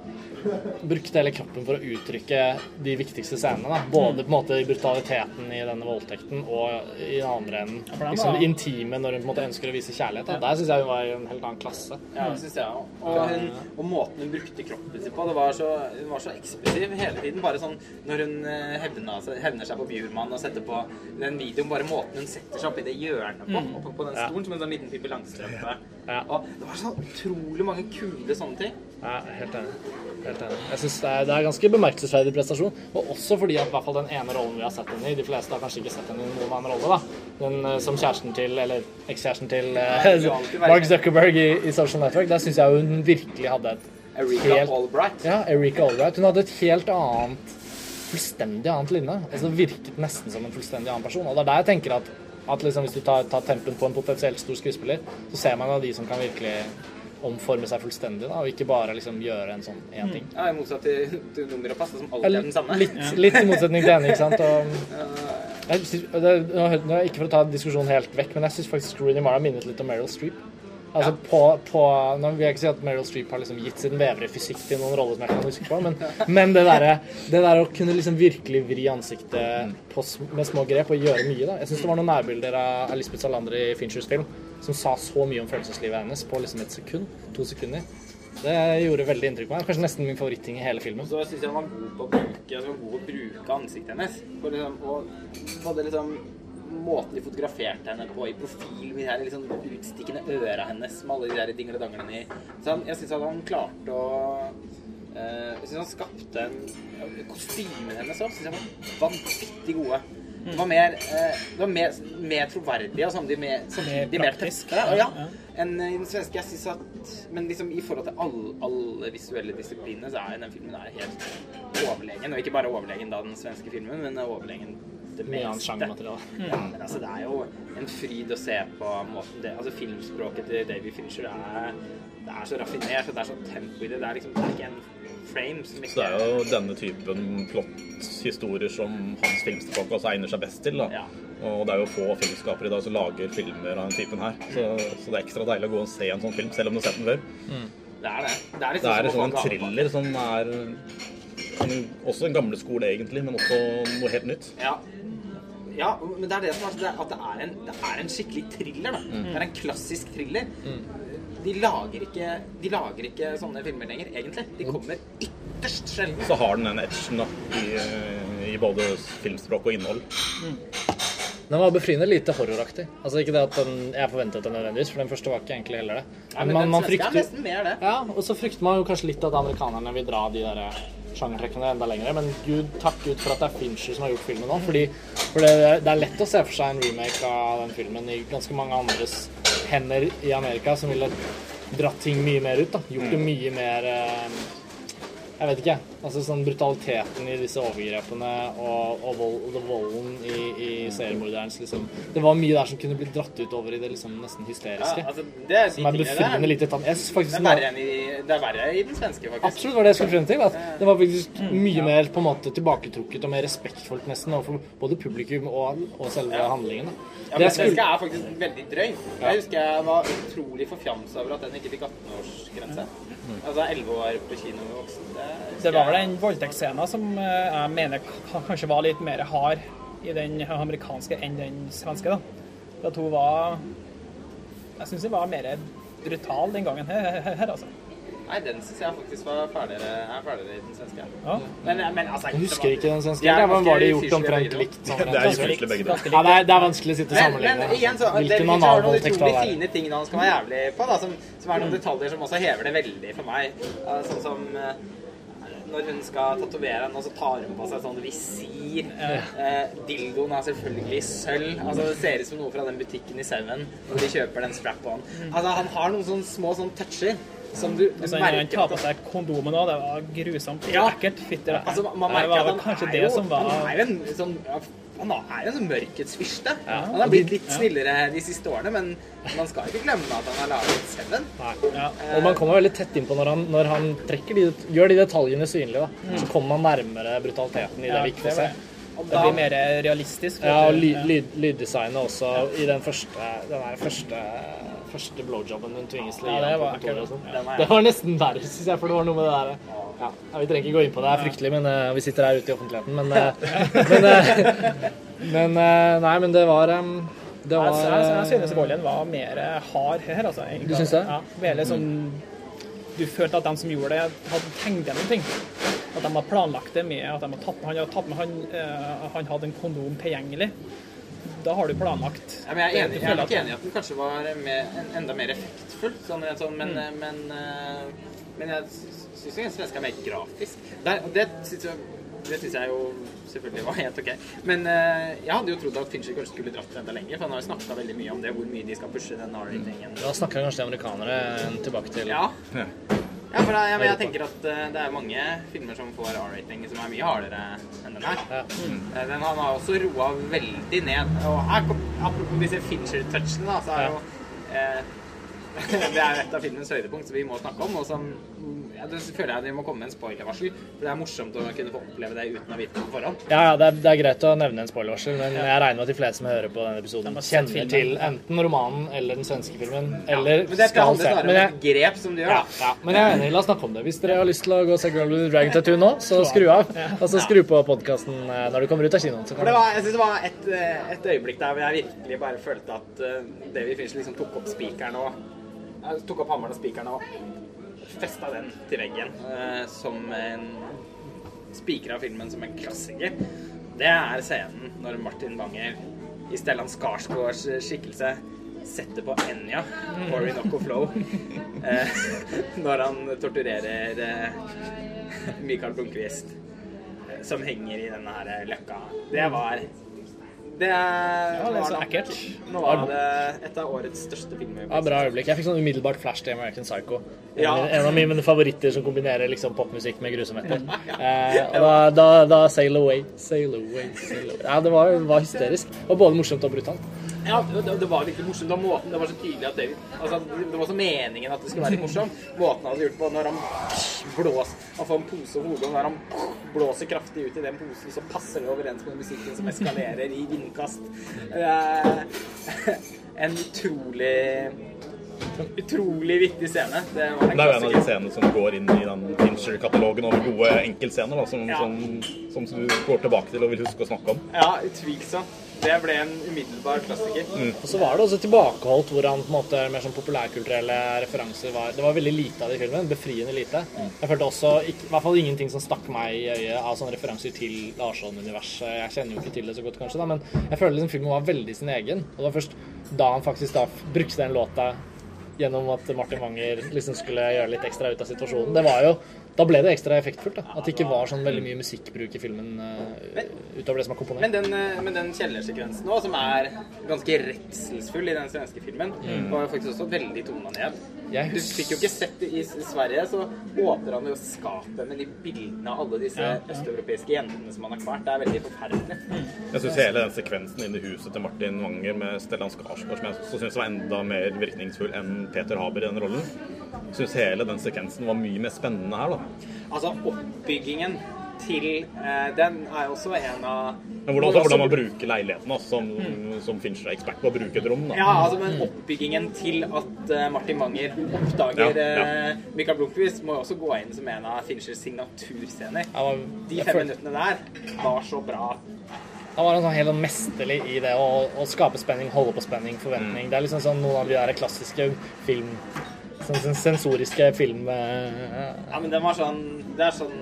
brukte hele kroppen for å uttrykke de viktigste scenene. Da. Både på en måte i brutaliteten i denne voldtekten og i den andre enden. Liksom det intime når hun på en måte ønsker å vise kjærlighet. Da. Der syns jeg hun var i en helt annen klasse. Ja, det syns jeg òg. Og, hun- og måten hun brukte kroppen sin på, det var så, hun var så ekspressiv hele tiden. Bare sånn når hun eh, hevna hevner seg på Bjurmann og setter på den videoen, bare måten hun setter seg opp i det hjørnet på, oppe på den Ja. stolen, som en sånn liten Pippi Langstrømpe. Ja. Og det var så utrolig mange kule sånne ting. Ja, helt enig. Helt enig. Jeg synes det er, det er ganske bemerkelsesverdig prestasjon. Og også fordi at i hvert fall den ene rollen vi har sett henne i De fleste har kanskje ikke sett henne i noen annen rolle. da. Den eh, som kjæresten til, eller ekskjæresten til være- Mark Zuckerberg i, i Social Network. Der syns jeg hun virkelig hadde et Erika helt Albright. Ja, Erika Albright. Hun hadde et helt annet Fullstendig annet linje Altså virket nesten som en fullstendig annen person. Og det er der jeg tenker at, at liksom, hvis du tar, tar tempen på en potensielt stor skuespiller, så ser man av de som kan virkelig omforme seg fullstendig, da, og ikke bare liksom gjøre en sånn én ting. Ja, I motsatt til, til nummer og passe, som alltid er den samme. Litt, litt i motsetning til henne, ikke sant. Og, jeg, synes- det, nå, ikke for å ta diskusjonen helt vekk, men jeg syns faktisk Rooney Mara minnet litt om Meryl Streep. Altså på, på, nå vil jeg ikke si at Meryl Streep har liksom gitt sin vevre fysikk til noen rolle som jeg kan huske på, men, men det derre det der å kunne liksom virkelig vri ansiktet på, med små grep og gjøre mye, da. Jeg syns det var noen nærbilder av av Lisbeth Salander i Finchers film som sa så mye om følelseslivet hennes på liksom et sekund. To sekunder. Det gjorde veldig inntrykk på meg. Kanskje nesten min favoritting i hele filmen. Så syns jeg han var god på å bruke, altså, god å bruke ansiktet hennes. For liksom, og både liksom måten de fotograferte henne på i profil, med de liksom utstikkende øra hennes med alle de der dingledanglene i. Så han, jeg syns at han klarte å eh, Jeg syns han skapte en Kostymene hennes òg syns jeg var vanvittig gode. Det var mer, eh, det var mer, mer troverdig og samtidig mer, samtidig mer tøffere, ja, Ja. enn i den svenske. Jeg synes at Men liksom i forhold til alle, alle visuelle disiplinene, så er den filmen helt overlegen. Og ikke bare overlegen da den svenske filmen, men overlegen det Mye annet meste. sjangermateriale. Ja, men altså, det er jo en fryd å se på måten det Altså, filmspråket til Davy Fincher er Det er så raffinert, og det er så tempo i det. Det er liksom Det er ikke en frame som ikke Så det er jo denne typen plott-historier som hans filmspråk også egner seg best til. da. Ja. Og det er jo få filmskapere i dag som lager filmer av den typen her. Så, så det er ekstra deilig å gå og se en sånn film, selv om du har sett den før. Det er det. Det er, Det liksom er som en sånn thriller som er en, også en gamle skole, egentlig, men også noe helt nytt. Ja. ja, men det er det som er det er at det er en, det er en skikkelig thriller. da. Mm. Det er en klassisk thriller. De, lager ikke, de lager ikke sånne filmer lenger, egentlig. De kommer ytterst sjelden. Så har den den edgen da, i, i både filmspråk og innhold. Den var befriende lite horroraktig. Altså ikke det at den, Jeg forventet den nødvendigvis, for den første var ikke egentlig heller det. Ja, men man, man er frykter mer det. Ja, og så frykter man jo kanskje litt at amerikanerne vil dra de der sjangertrekkene enda lenger. Men gud, takk Gud for at det er Fincher som har gjort filmen nå. Fordi, for det, det er lett å se for seg en remake av den filmen i ganske mange andres hender i Amerika som ville dratt ting mye mer ut. da. Gjort det mye mer eh, Jeg vet ikke. Altså sånn Brutaliteten i disse overgrepene og, og, vold, og det volden i, i seriemorderens liksom Det var mye der som kunne blitt dratt ut over i det liksom nesten Ja, hysteriske. altså, det er de som er befriende lite tatt. Det er verre enn i, det er verre i den svenske, faktisk. Absolutt var det jeg skulle frem til. Det var faktisk mye mer på en måte tilbaketrukket og mer respektfullt nesten overfor både publikum og, og selve Ja. handlingen. Ja, Det men jeg svenske er faktisk veldig drøy. Jeg husker jeg var utrolig forfjamsa over at den ikke fikk 18-årsgrense. Altså 11 år på kino med. Det, Det var vel jeg- den voldtektsscenen som eh, jeg mener kanskje var litt mer hard i den amerikanske enn den svenske. da. At hun var Jeg syns hun var mer brutal den gangen her, her, altså. Nei, den syns jeg faktisk var ferdigere, er ferdigere i den svenske. Ja. Men, men altså jeg husker ikke den svenske. Ja, men var det gjort omtrent likt? Det er Ganske likt, ja, det, er, det er vanskelig å sitte og Men, sammenligne. men igjen, så Hvilken har noen utrolig var det? fine ting da han skal være jævlig på, da, som, som er noen detaljer som også hever det veldig for meg. Sånn som eh, når hun skal tatovere henne, og så tar hun på seg sånn visir. Eh, dildoen er selvfølgelig sølv. Altså, det ser ut som noe fra den butikken i Seven hvor de kjøper den strap-on. Altså, han har noen sånne små sånne toucher som du, du Altså, han tar på seg kondomen òg. Det var grusomt. Ja. Ekkelt. Fytti rakkeren. Altså, man merker at han er det jo, som var Han er jo en sånn han er jo en sånn mørkets fyrste. Han har blitt litt snillere de siste årene, men man skal ikke glemme at han har laget Seven. ja. Og man kommer veldig tett innpå når han, når han de, gjør de detaljene synlige. Da. Så kommer man nærmere brutaliteten i det Ja, vi ikke får se. Og Det blir mer realistisk. Ja, og du. lyd, lyd, lyddesignet også i den første, den første, første blowjobben hun tvinges til å Ja, gi det var sånn. Det var nesten verre, syns jeg, for det var noe med det der ja, Vi trenger ikke gå inn på det, det er fryktelig, men uh, vi sitter her ute i offentligheten. Men, uh, men, uh, men Nei, men det var um, Det var jeg, jeg jeg synes volden var mer hard her, altså. egentlig. Du synes det? Ja, veldig sånn Du følte at de som gjorde det, hadde tenkt gjennom ting. At de hadde planlagt det med at de hadde tatt, han hadde tatt med han, han hadde en kondom tilgjengelig. Da har du planlagt. Ja, men jeg er, enig, jeg er nok enig i at den kanskje var mer, enda mer effektfull. Sånn, sånn, men, Mm. men, men jeg syns jo den svenske er mer grafisk. Der, det syns jeg, det synes jeg jo selvfølgelig var helt OK. Men uh, jeg hadde jo trodd at Fincher kanskje skulle dratt det enda lenger, for han har jo snakka veldig mye om det, hvor mye de skal pushe den R-ratingen. Da snakker kanskje de amerikanere tilbake til Ja. Ja. Ja, for jeg, jeg tenker at uh, det er mange filmer som får R-rating som er mye hardere enn den her. Ja. Eh, Den han har også roa veldig ned. Og her kom, apropos disse Fincher-touchene, da, så er jo eh, Det er et av filmens høydepunkt som vi må snakke om, og som ja, det føler jeg det må komme med en spoilervarsel. For det er morsomt å kunne få oppleve det uten å vite det på forhånd. Ja, ja, det er, det er greit å nevne en spoilervarsel, men jeg regner med at de fleste som hører på denne episoden, De kjenner filmen. til enten romanen eller den svenske filmen, eller Men det skal se. Men jeg, grep som du gjør, ja, ja, men jeg er enig, la oss snakke om det. Hvis dere har lyst til å gå og se Girl with Dragon Tattoo nå, så skru av. Og så skru på podkasten når du kommer ut av kinoen. Så For det var, jeg synes det var et, eh, et øyeblikk der hvor jeg virkelig bare følte at uh, David Fincher liksom tok opp spikeren og eh, tok opp hammeren og spikeren og festa den til veggen eh, som en spikra filmen som en klassiker. Det er scenen når Martin Banger i Stellan Skarsgårds skikkelse setter på Enja, Orinoco Flow, eh, når han torturerer eh, Michael Blomkvist, som henger i denne her løkka. Det var Det er, det er så var ekkelt. Noe av det, et av årets største Ja, bra øyeblikk. Jeg fikk sånn umiddelbart flash til American Psycho. En, Ja. en av mine favoritter som kombinerer liksom popmusikk med grusomheter. Eh, og da, da, da Sail Away, Sail Away, Sail Away. Ja, det var, var hysterisk. Og både morsomt og brutalt. Ja, det, det var virkelig morsomt. Det var måten det var så tydelig at David altså, Det var så meningen at det skulle være morsomt. Måten han hadde gjort på når han blåser Han får en pose over hodet, og når han blåser kraftig ut i den posen, så passer det overens med musikken som eskalerer i vindkast. Eh, en utrolig Utrolig viktig scene. Det var Det er jo en av de scenene som går inn i den Fincher-katalogen over gode enkeltscener, da, som, Ja. som, som du går tilbake til og vil huske å snakke om. Ja, utvilsomt. Det ble en umiddelbar klassiker. Og så var det også tilbakeholdt hvordan på en måte mer sånn populærkulturelle referanser var Det var veldig lite av det i filmen. Befriende lite. Jeg følte også ikke, i hvert fall ingenting som stakk meg i øyet av sånne referanser til Larsson-universet. Jeg kjenner jo ikke til det så godt, kanskje, da, men jeg føler liksom filmen var veldig sin egen. Og det var først da han faktisk da brukte den låta gjennom at Martin Wanger liksom skulle gjøre litt ekstra ut av situasjonen. Det var jo Da ble det ekstra effektfullt. da At det ikke var sånn veldig mye musikkbruk i filmen eh, utover det som er komponert. Men den, eh, men den kjellersekvensen òg, som er ganske redselsfull i den svenske filmen, var jo faktisk også veldig tona ned. Du fikk jo ikke sett det i Sverige, så åpner han jo skapet med de bildene av alle disse østeuropeiske jentene som han har kvalt. Det er veldig forferdelig. Jeg syns hele den sekvensen inne i huset til Martin Wanger med Stellan Skarsgård, som jeg også synes var enda mer virkningsfull enn Peter Haber i den rollen, syns hele den sekvensen var mye mer spennende her, da. Altså, oppbyggingen til eh, Den er også en av Men hvordan, altså, hvordan man bruker leiligheten da, som, som Fincher er ekspert på å bruke et rom. da. Ja, altså, men oppbyggingen til at uh, Martin Wanger oppdager Ja, ja. Uh, Michael Blomkvist, må jo også gå inn som en av Finchers signaturscener. Ja, var- De fem følte- minuttene der var så bra. Han var en sånn helt mesterlig i det å, å skape spenning, holde på spenning, forventning. Det er liksom sånn noen av de der klassiske film... Sånn, sensoriske film... eh, Ja, men den var sånn Det er sånn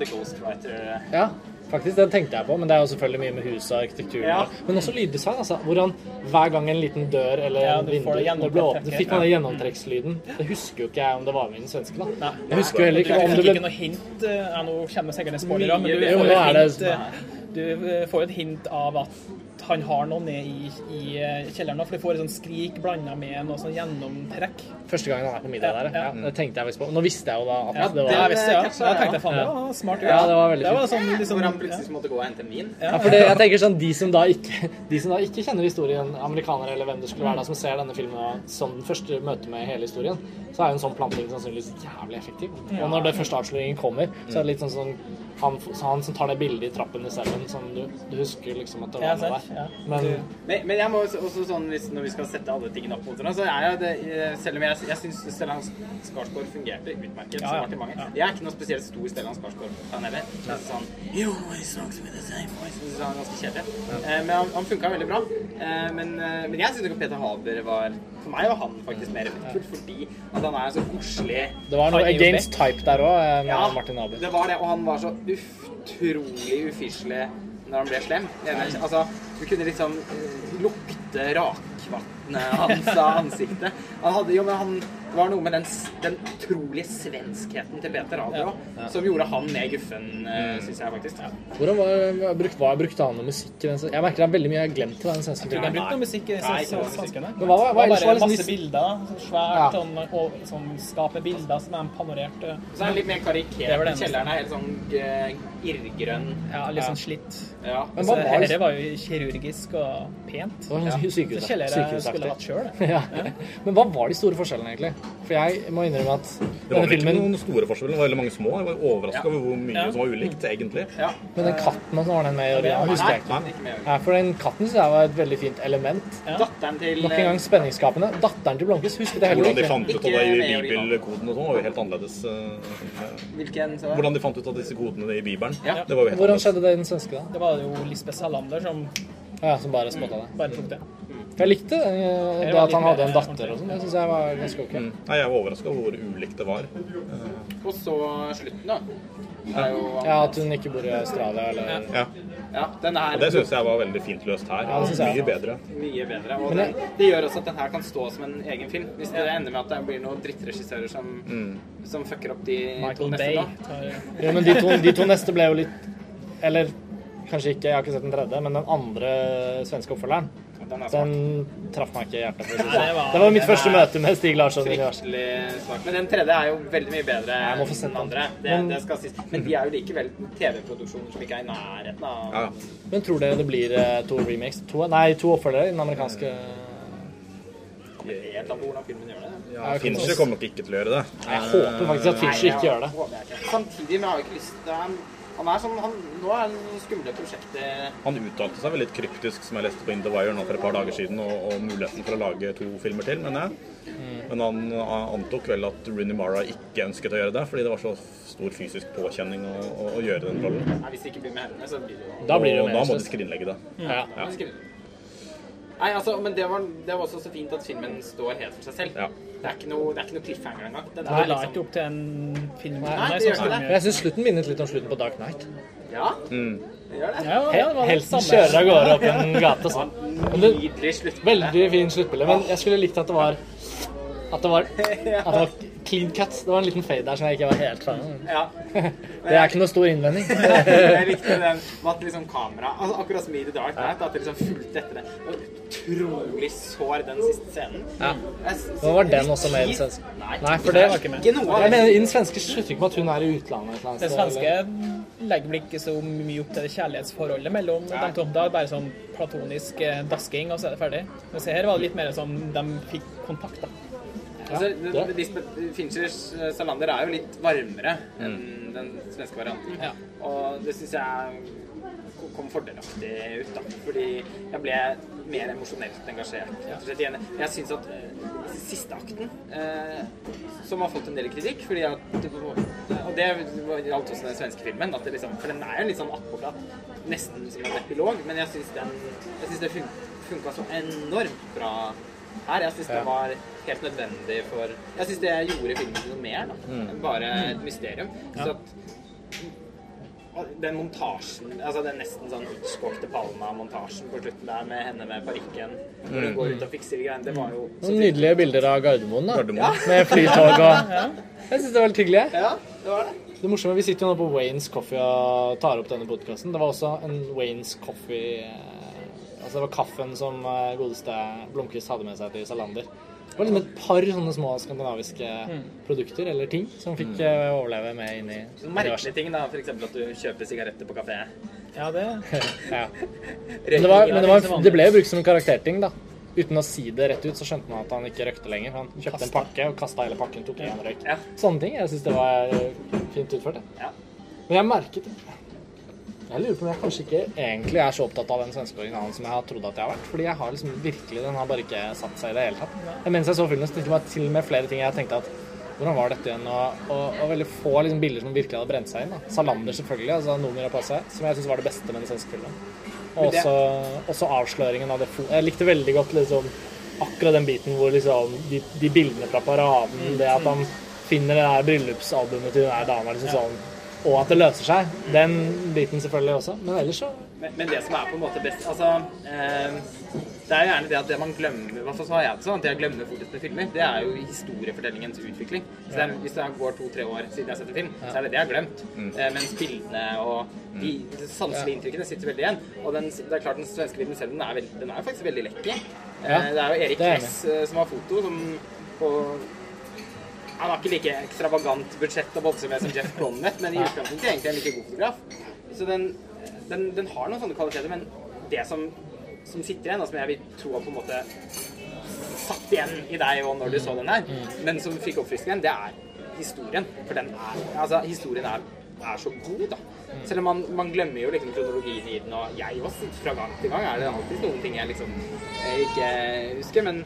The Ghostwriter Ja, faktisk, det tenkte jeg på, men det er jo selvfølgelig mye med huset og arkitekturen. Ja. Men også lyddesign, altså. Hvor han hver gang en liten dør eller Ja, en vindu det ble åpnet, fikk man den gjennomtrekkslyden. Det husker jo ikke jeg om det var med i den svenske, da. Nei. Jeg husker jo heller ikke om fikk det ikke ble noe hint eh, ja, Nå kommer sikkert en spoiler, men du får jo hint, eh, du får et hint av at han har noe ned i, i eh, kjelleren. For du får et sånt skrik blanda med noe sånn gjennomtrekk. første gangen han er på middag der. Ja, ja. det tenkte jeg faktisk på. Nå visste jeg jo da at Ja, det var det visste, ja. Da tenkte jeg faen, det Ja. var smart. Ja, det var veldig det var sånn, liksom, Hvor han ja. plutselig måtte gå og hente en vin. Ja, for det, jeg tenker sånn, de som, da ikke, de som da ikke kjenner historien, amerikanere eller hvem det skulle være, da, som ser denne filmen som den første møte med hele historien, så er jo en sånn planting sannsynligvis jævlig effektiv. Og når det første avsløringen kommer, så er det litt sånn sånn han, han som tar det bildet i trappen i selven som du, du husker liksom at det var noe sant, der. Ja. Men Men, men jeg må også, også sånn, hvis, når vi skal sette alle tingene opp mot hverandre, så er jo det eh, Selv om jeg, jeg syns Stellan Skarsgård fungerte utmerket Ja, ja. Mange. Jeg er ikke noe spesielt stor Stellan Skarsgård-fan heller. Det er Sånn, always talk with the same voice. Jeg synes han ganske kjedelig. Eh, men han, han funka veldig bra. Eh, men, eh, men jeg syns ikke Peter Haber var For meg var han faktisk mer effektfull fordi at han er så koselig. det var noe against type der òg, med Ja, Martin Haber. det var det, og han var så utrolig ufyselig når han ble slem. Altså, du kunne liksom eh, lukte rakvannet hans av ansiktet. Han hadde jo, men han det var noe med den, den utrolige svenskheten til Peter òg, som gjorde han mer guffen, uh, syns jeg faktisk. Hvordan var, brukt, var, brukte han noe musikk i den? Jeg merker det er veldig mye jeg har glemt til den svenske Jeg har han brukte noe musikk i svenskene. Hva hva Det var var bare masse bilder, sånn svært, Ja. sånn, og, som skaper bilder som er panorert. eh, Så er han litt mer karikert. Kjelleren er helt sånn uh, irrgrønn. Ja, litt sånn slitt. Ja. Men hva var det? var jo kirurgisk og pent. Det var sånn sykehus, Så kjeller jeg sykehusaktig. skulle hatt sjøl. Ja. Men hva var de store forskjellene, egentlig? For jeg må innrømme at Det var vel ikke filmen noen store forskjeller, det var veldig mange små. Jeg var overraska over hvor mye Ja. som var ulikt, egentlig. ja. Men den katten og sånn, var den med i originalen? Nei, Husker jeg ikke. Ja, for den katten syns jeg var et veldig fint element. Datteren til Nok en gang spenningsskapende. Datteren til Blomkvist husket jeg heller ikke. Hvordan de fant ut av det i bibelkoden og sånn, var jo helt annerledes. eh, Hvilken så? Hvordan de fant ut av disse kodene i Bibelen, Ja. det var jo helt Hvordan annerledes. skjedde det i den svenske, da? Det var jo Lisbeth Salander som Ja, som bare spotta det. bare tok det. Jeg likte det, det at han hadde en datter og sånn. Det syns jeg var ganske ok. Mm. Nei, jeg var overraska over hvor ulikt det var. Og så slutten, da. Jo Ja, At hun ikke bor i Australia, eller Ja. Ja, den er Og det syns jeg var veldig fint løst her. Ja, det synes jeg Mye bedre. mye bedre. Og det, det gjør også at den her kan stå som en egen film. Hvis det ender med at det blir noen drittregissører som, Mm. som fucker opp de to neste, Bay da. Ja, men de to, de to neste ble jo litt Eller kanskje ikke, jeg har ikke sett den tredje, men den andre svenske oppfølgeren, Den den traff meg ikke i hjertet. Nei, det sånn. var- det var mitt første møte med Stig Larsson. Men den tredje er jo veldig mye bedre enn den andre. Det, Men- det skal sies. Men de er jo likevel TV-produksjoner som ikke er i nærheten av Ja. Men tror dere det blir eh, to remakes? To, nei, to oppfølgere i den amerikanske et eller annet hvordan filmen gjør det? ja Fincher kommer nok ikke til å gjøre det. Jeg håper faktisk at Fincher ikke gjør det. Samtidig, men jeg har jo ikke lyst til han, er sånn, han, Nå er det skumle prosjekter Han uttalte seg vel litt kryptisk, som jeg leste på In The Wire nå for et par dager siden, og, og muligheten for å lage to filmer til, mener jeg. Men han antok vel at Rooney Mara ikke ønsket å gjøre det, fordi det var så stor fysisk påkjenning å, å, å gjøre den rollen. Nei, Hvis det ikke blir med henne, så blir det jo Da blir det jo og da må de skrinlegge det. Ja. Ja. Nei, altså, men det var, det var også så fint at filmen står helt for seg selv. Ja. Det er ikke noe, det er ikke noe cliffhanger engang. Det, Det la liksom ikke opp til en film. Nei, det sånn gjør ikke det. Jeg syns slutten minnet litt om slutten på Dark Knight. Ja, Mm. det gjør det. Ja, Helten kjører av gårde opp en gate sånn. Nydelig sluttbilde. veldig fin sluttbilde, men jeg skulle likt at det var at det var, at det var clean cut. Det var en liten fade der som jeg ikke var helt fan av. Ja. Det er ikke noe stor innvending. jeg likte den med at liksom kamera altså Akkurat som i The Dark Night, at det liksom fulgte etter det. Og utrolig sår den siste scenen. Ja. Nå var den også med i den svenske. Nei, for det var ikke med. Jeg mener, I den svenske slutter ikke med at hun er i utlandet. et eller Det svenske legger vel ikke så mye opp til det kjærlighetsforholdet mellom de to. Da er det bare sånn platonisk eh, dasking, og så er det ferdig. Mens her var det litt mer sånn de fikk kontakt, da. Altså, Lisbeth Finchers eh, Salander er jo litt varmere enn den svenske varianten. Ja. Og det syns jeg kom fordelaktig ut, da. Fordi jeg ble mer emosjonelt engasjert. Jeg. Jeg syns at eh, siste akten, eh, som har fått en del kritikk fordi at det var- Og det gjaldt også den svenske filmen. At det liksom, for den er jo litt sånn attpåklatt. Nesten som en epilog. Men jeg syns synes det fun funka så enormt bra her. Jeg syns Ja. det var helt nødvendig for Jeg syns det gjorde filmen til noe mer da, enn bare et mysterium. Så at den montasjen, altså den nesten sånn utskåkte Palma-montasjen på slutten der med henne med parykken, Når hun går ut og fikser greiene, det var jo så Noen nydelige bilder av Gardermoen, da. Gardermoen. Med flytog og Jeg syns det var litt hyggelig. Ja, det var det. Det morsomme, Vi sitter jo nå på Waynes Coffee og tar opp denne podkasten. Det var også en Waynes Coffee eh, Altså det var kaffen som eh, godeste Blomkvist hadde med seg til Salander. Det var liksom et par sånne små skandinaviske produkter eller ting som fikk eh, overleve med inn i merkelige ting, da. F.eks. at du kjøper sigaretter på kafé. Ja, det Ja. Men, det, var, men det, var, det ble jo brukt som en karakterting, da. Uten å si det rett ut, så skjønte man at han ikke røykte lenger. Han kjøpte en pakke og kasta hele pakken, tok en røyk. Ja. Sånne ting. Jeg syns det var eh, fint utført. jeg. Ja. Men jeg merket Jeg lurer på om jeg kanskje ikke egentlig er så opptatt av den svenske annen som jeg har trodd at jeg har vært. Fordi jeg har liksom virkelig Den har bare ikke satt seg i det hele tatt. Men Mens jeg så filmen, så tenkte jeg meg til og med flere ting jeg tenkte at hvordan var dette igjen? Og, og, og veldig få liksom, bilder som virkelig hadde brent seg inn. Da. Salander selvfølgelig, altså Noomi Rapace, som jeg syns var det beste med den svenske filmen. Og også, også avsløringen av det Jeg likte veldig godt liksom akkurat den biten hvor liksom de, de bildene fra paraden, det at han finner det der bryllupsalbumet til den der dama, liksom sånn, og at det løser seg. Den biten selvfølgelig også. Men ellers så Men, men det som er på en måte best Altså eh, Det er jo gjerne det at det man glemmer I hvert fall så har jeg det sånn at jeg glemmer fortest med filmer. Det er jo historiefortellingens utvikling. Så det er, Hvis det går to-tre år siden jeg har sett en film, så er det det jeg har glemt. Eh, mens bildene og de sanselige inntrykkene sitter veldig igjen. Og den, det er klart den svenske filmen selv den er, veld, den er jo faktisk veldig lekker. Eh, det er jo Erik er Kress eh, som har foto, som på han har ikke like ekstravagant budsjett og med som Jeff Blondet, men i utgangspunktet er egentlig en like god fotograf. Så den, den, den har noen sånne kvaliteter, men det som, som sitter igjen, og som jeg vil tro har på en måte satt igjen i deg og når du så den her, men som fikk oppfriskningen, det er historien. For den er Altså, historien er, er så god, da. Selv om man, man glemmer jo liksom kronologien i den, og jeg også fra gang til gang er det alltid noen ting jeg liksom jeg ikke husker, men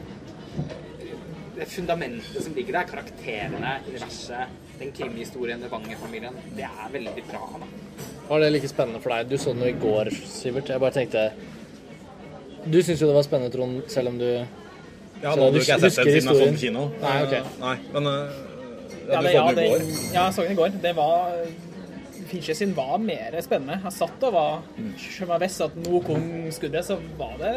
det fundamentet som ligger der, karakterene, universet, den krimhistorien med Banger-familien, det er veldig bra. da. var det like spennende for deg. Du så den jo i går, Sivert. Jeg bare tenkte Du syns jo det var spennende, Trond, selv om du Ja, nå hadde du jo ikke jeg sett den siden jeg så den på kino. Nei, ok. Eh, Nei, men eh, Ja, ja, det, så ja, den det, i går. ja, jeg så den i går. Det var Fincher sin var mer spennende. Jeg satt og var Selv om jeg visste at nå kom skuddet, så var det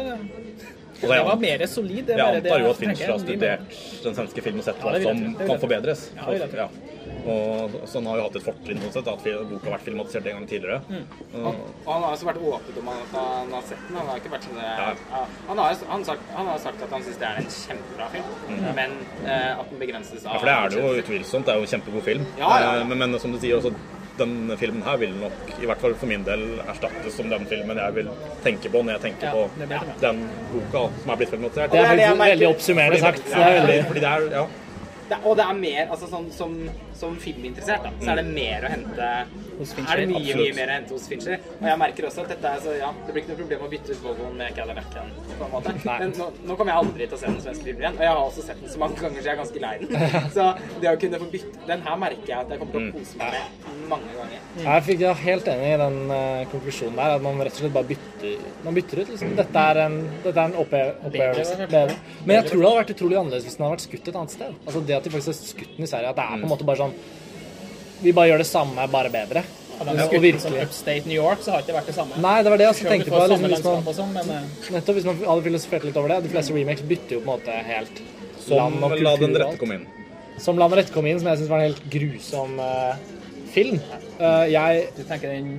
Det var mer solid. Det Jeg antar jo at Fincher har studert den svenske filmen og sett hva som kan forbedres. Ja. Og, så han har jo hatt et fortrinn sånn sett, at boka har vært filmatisert en gang tidligere. Og, og han har også vært åpen om at han har sett den. Han har ikke vært sånn Ja. ja. han, har, han, sagt, han har sagt at han syns det er en kjempebra film, men eh, at den begrenses av Ja, for det er det jo utvilsomt. Det er jo en kjempegod film. Ja, ja. Eh, Men, men som du sier, også, den filmen her vil nok, i hvert fall for min del, erstattes som den filmen jeg vil tenke på når jeg tenker Ja, på den boka som er blitt filmatisert. Det er det er veldig oppsummerende sagt. Det er veldig Fordi det er, ja, det, Og det er mer altså sånn, som, som filminteressert, da, så er det mer å hente Hos Er det mye, absolutt. mye mer å hente hos Fincher. Og jeg merker også at dette er så Ja, det blir ikke noe problem å bytte ut Volvoen med Cadillacen. Men nå, nå kommer jeg aldri til å se den svenske filmen igjen. Og jeg har også sett den så mange ganger, så jeg er ganske lei den. Så det å kunne få bytte Den her merker jeg at jeg kommer til å kose meg med mange ganger. Jeg fikk jeg helt enig i den eh, konklusjonen der, at man rett og slett bare bytter, man bytter ut. Liksom. Dette er en, dette er en oppe- opplevelse. Bedre, Bedre. Men jeg tror det hadde vært utrolig annerledes hvis den hadde vært skutt et annet sted. Altså Det at de faktisk har skutt den i Sverige, at det er på en måte bare sånn Vi bare gjør det samme, bare bedre. Hadde Ja, han og skutt den som virkelig. Upstate New York, så har ikke det vært det samme. Nei, det var det jeg tenkte på. Liksom, hvis man, sånn, men eh, nettopp hvis man hadde filosofert litt over det. De fleste remakes bytter jo på en måte helt som land og La den rette komme inn. Som La den rette komme inn, som jeg syns var en helt grusom uh, film. Uh, jeg du tenker den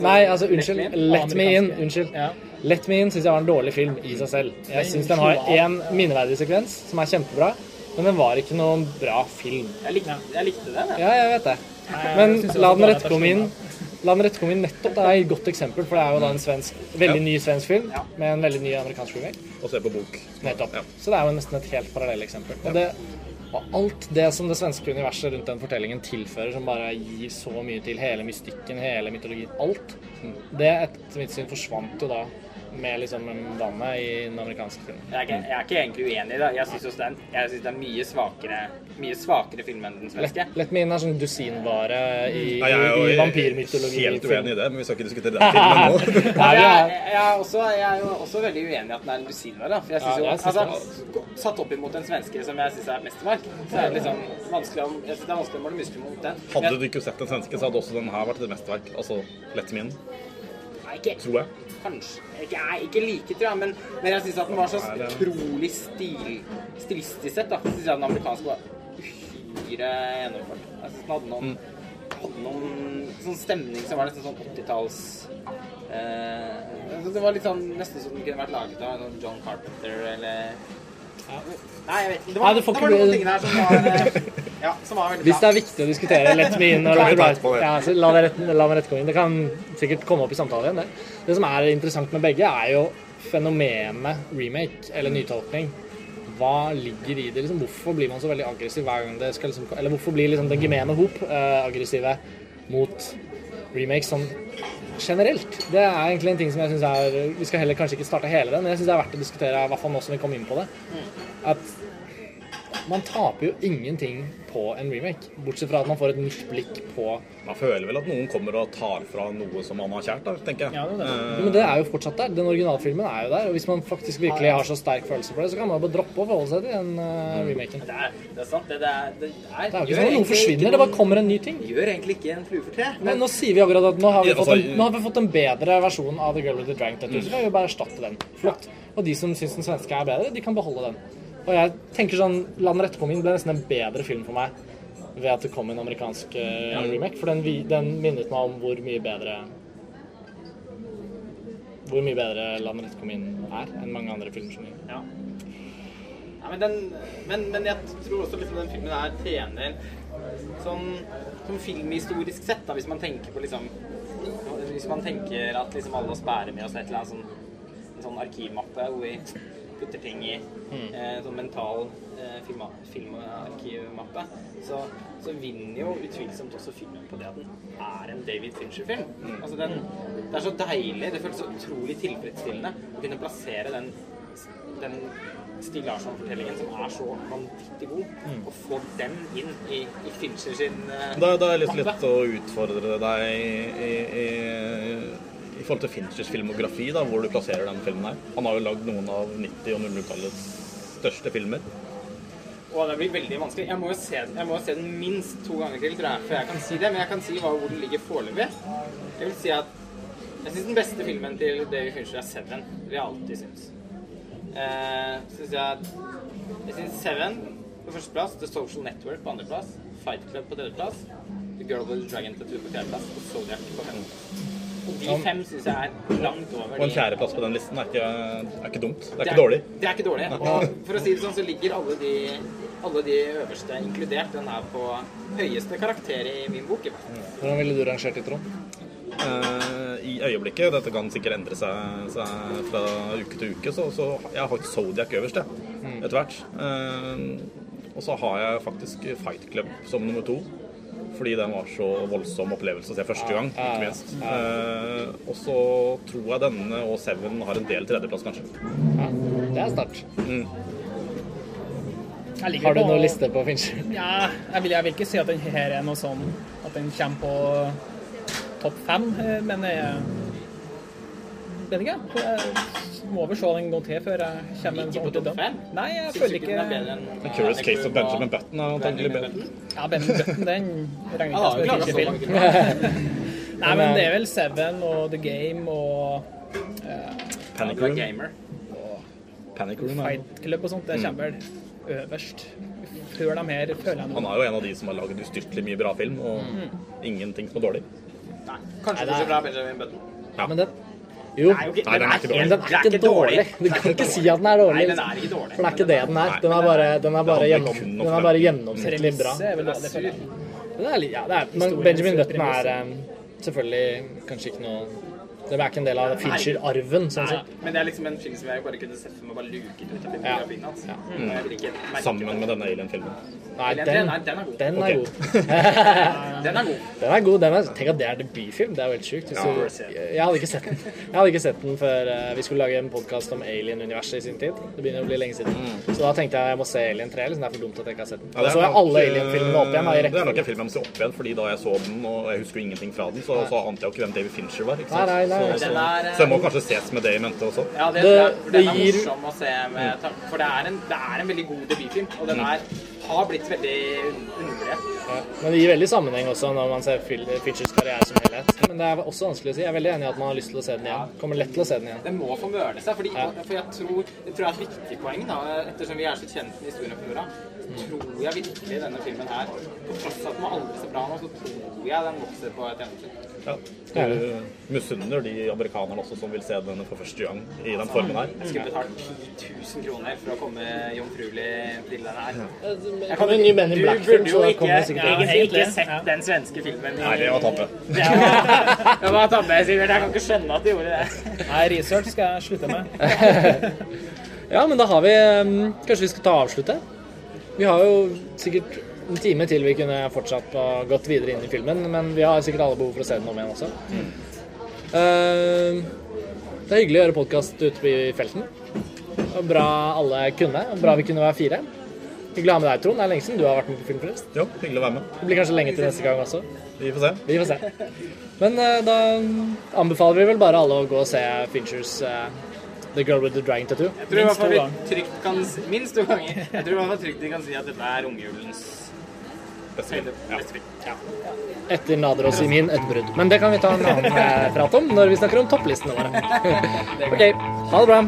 Nei, altså unnskyld. Let Me In. Unnskyld. Ja. Let Me In syns jeg var en dårlig film i seg selv. Jeg syns den har én minneverdig sekvens som er kjempebra, men den var ikke noen bra film. Jeg likte, jeg likte den, jeg. Ja, jeg vet det. Men La den bra rette komme inn. La den rette komme inn nettopp. Det er et godt eksempel, for det er jo da en svensk, veldig ny svensk film med en veldig ny amerikansk remake. Og se på bok. Nettopp. Så det er jo nesten et helt parallelleksempel. Og, det, og alt det som det svenske universet rundt den fortellingen tilfører, som bare gir så mye til hele mystikken, hele mytologien, alt, det etter mitt syn forsvant jo da med liksom vannet i den amerikanske filmen. Jeg er, ikke, jeg er ikke egentlig uenig i det. Jeg syns det, er det er mye svakere, mye svakere film enn den svenske. Let, Let Me In er sånn dusinvare i, ja, jeg er jo i vampyrmytologi. helt uenig i det, men vi skal ikke diskutere den filmen nå. Nei, jeg, er, jeg, er også, jeg er jo også veldig uenig i at den er en dusinvare. For jeg synes Ja, jo, jeg synes altså, Satt opp imot en svenske, som jeg syns er mesterverk, så er det liksom vanskelig synes det er vanskelig å måle muskler mot den. Hadde du ikke sett en svenske, så hadde også den her vært et mesterverk. Altså Let Me In, Nei, ikke, tror jeg. Kanskje. Ikke, jeg, ikke like, tror jeg, men, men jeg syns at den var så utrolig stil, stilistisk sett. da. Jeg synes at den amerikanske var uhyre gjennomført. Jeg synes den hadde noen, hadde noen sånn stemning som var nesten sånn 80-talls eh, altså, Det var litt sånn nesten som den kunne vært laget av sånn John Carpenter eller Nei, jeg vet ikke. Det Nei, var, det får det ikke var noen bli- ting der som var, eh, ja, som var veldig hvis det bra. er viktig å diskutere lett meg inn. og det? ja, så La det rett, la meg rett komme inn. Det kan sikkert komme opp i samtalen igjen, det. Det som er interessant med begge, er jo fenomenet remake eller nytolkning. Hva ligger i det? Liksom, hvorfor blir man så veldig aggressiv hver gang det skal liksom, Eller hvorfor blir liksom den gemene hop eh, aggressive mot remakes sånn generelt? Det er egentlig en ting som jeg syns er Vi skal heller kanskje ikke starte hele den, men jeg syns det er verdt å diskutere, i hvert fall nå som vi kom inn på det. At man taper jo ingenting på en remake, bortsett fra at man får et nytt blikk på Man føler vel at noen kommer og tar fra noe som man har kjært, da, tenker jeg. Ja, det det. Uh, Men det er jo fortsatt der. Den originalfilmen er jo der. Og hvis man faktisk virkelig har så sterk følelse for det, så kan man bare droppe å forholde seg til den uh, remaken. Det er, det er sant. Det, det er, det er, Det er jo ikke sånn at noe forsvinner, noen, det bare kommer en ny ting. Gjør egentlig ikke en flue for tre. Men nå sier vi akkurat at nå har vi Ja, fått en, altså, nå har vi fått en bedre versjon av The Girl with the Dragon Tattoo, så kan vi jo bare erstatte den. Flott. Og de som syns den svenske er bedre, de kan beholde den. Og jeg tenker sånn Land rette på min ble nesten en bedre film for meg ved at det kom en amerikansk uh, remake, for den, den minnet meg om hvor mye bedre hvor mye bedre Land rette kom inn er enn mange andre filmer som gjør. Ja. ja men, den, men, men jeg tror også liksom den filmen her tjener sånn, sånn filmhistorisk sett, da, hvis man tenker på liksom Hvis man tenker at liksom alle oss bærer med oss et eller annet sånn, en sånn arkivmappe hvor vi putter ting i, eh, sånn mental eh, filma- filmarkivmappe, så, så vinner jo utvilsomt også filmen på det at den er en David Fincher-film. Altså den, det er så deilig, det føles så utrolig tilfredsstillende å kunne plassere den den Stig Larsson-fortellingen som er så vanvittig god, og få den inn i, i Fincher sin eh, Da, da har jeg lyst mappe. litt å utfordre deg i, i, i forhold til Finchers filmografi, da, hvor du plasserer den filmen her. Han har jo lagd noen av 90- og 00-tallets største filmer. Å, det blir veldig vanskelig. Jeg må jo se, jeg må se den minst to ganger til, tror jeg, før jeg kan si det. Men jeg kan si hva, hvor den ligger foreløpig. Jeg vil si at jeg syns den beste filmen til David Fincher er Seven. Det vil jeg alltid synes. Eh, synes jeg Jeg syns Seven på førsteplass, The Social Network på andreplass, Fight Club på tredjeplass, The Girl with the Dragon Tattoo på fjerdeplass og Zodiac på femteplass. Og de fem syns jeg er langt over Og en de fjerdeplass på den listen er ikke, er ikke dumt. Det er det ikke dårlig. Det er ikke dårlig. Og for å si det sånn, så ligger alle de, alle de øverste, inkludert den er på høyeste karakter i min bok. i hvert fall. Hvordan ville du rangert i Trond? Uh, I øyeblikket, dette kan sikkert endre seg, seg fra uke til uke, så, så jeg har Zodiac øverst, jeg, etter hvert. Uh, og så har jeg faktisk Fight Club som nummer to. Fordi den var så voldsom opplevelse å se første gang, ikke minst. Eh, og så tror jeg denne og Seven har en del tredjeplass, kanskje. Ja, det er sterkt. Mm. Har du noen liste på Fincher? Ja, jeg vil, jeg vil ikke si at den her er noe sånn at den kommer på topp fem, eh, men jeg vet ikke. Jeg må vel se den en gang til før jeg kommer med en sånn ordentlig døm. Nei, jeg Syns føler ikke The Curious Case of Benjamin Button er antagelig bedre. Ja, Benjamin Button, den regner ikke jo som en Fincher-film. Nei, men det er vel Seven og The Game og Panic er Room. Og Panic Room. Fight Club og sånt. Det kommer vel øverst. Før de her, føler jeg Han er jo en av de som har laget ustyrtelig mye bra film, og ingenting som er dårlig. Nei, kanskje ikke så bra Benjamin Button. Men Det jo Nei, den er ikke dårlig. den er ikke dårlig. Du kan ikke si at den er dårlig. Nei, den er ikke dårlig. For det er ikke det den er. Den er bare, den er bare, gjennom, den er bare gjennomsnittlig bra. Men Benjamin Button er eh, selvfølgelig kanskje ikke noe Det er ikke en del av Fincher-arven, sånn sett. men det er liksom en film som jeg bare kunne sett for meg bare luket ut av filmografien hans. Ja. Og jeg Mm. Sammen med denne Alien-filmen. Nei, Den, den, er, den er god. den er Ok. god. Den er god. Den er god. Er, tenk at det er debutfilm. Det er jo helt sjukt. Ja. Jeg hadde ikke sett den Jeg hadde ikke sett den før eh, vi skulle lage en podkast om Alien-universet i sin tid. Det begynner å bli lenge siden. Så da tenkte jeg jeg må se Alien 3. Liksom. Det er for dumt at jeg ikke har sett den. Ja, Da så jeg nok, alle eh, Alien-filmene opp igjen. da, i Det er nok en film jeg må se opp igjen, fordi da jeg så den, og jeg husker jo ingenting fra den, så, så ante jeg jo ikke hvem David Fincher var. ikke sant? Nei, nei, nei. Så, så, er, eh, så jeg må kanskje ses med det i mente også. Ja, det, Det- det, den er gir- morsom å se med tanke For det er, en, det er en veldig god debutfilm, og den er, har blitt veldig un- undervurdert. Ja. Men det gir veldig sammenheng også når man ser Fitchers karriere som helhet. Men det er også vanskelig å si. Jeg er veldig enig i at man har lyst til å se den igjen. Kommer lett til å se den igjen. Den må få møle seg, fordi, Ja. for jeg tror, jeg tror det er et viktig poeng, da, ettersom vi er så kjent med historien på jorda, tror jeg virkelig denne filmen her, på tross av at den var aldri så bra nå, så tror jeg den vokser på et gjennomsnitt. Ja. Du misunner de amerikanerne også som vil se denne for første gang i den formen her. Jeg skulle betalt 10 000 kroner for å komme jomfruelig til den her. Jeg kan jo en ny Men in Du Black-film, burde så jo da ikke, kommer det sikkert Ja, egentlig har ikke sett Ja. den svenske filmen. i- Nei, det var tabbe. Det var, det var tabbe, Sivert. Jeg kan ikke skjønne at du gjorde det. Nei, research skal jeg slutte med. Ja, men da har vi um, Kanskje vi skal ta og avslutte? Vi har jo sikkert en time til vi kunne fortsatt og gått videre inn i filmen, men vi har sikkert alle behov for å se den om igjen også. Uh, det er hyggelig å gjøre podkast ute i felten. Og bra alle kunne. Og bra vi kunne være fire. Hyggelig å ha med deg, Trond. Det er lenge siden du har vært med på Filmfrelst. Jo, hyggelig å være med. Det blir kanskje lenge til neste gang også. Vi får se. Vi får se. Men uh, da anbefaler vi vel bare alle å gå og se Finchers uh, The Girl with the Dragon Tattoo. Jeg tror i hvert fall vi Minst to trygt kan Minst to ganger. Jeg tror i hvert fall trygt de kan si at dette er romjulens Etter Nader og Simin et brudd. Men det kan vi ta en annen eh, prat om når vi snakker om topplistene våre. OK, ha det bra.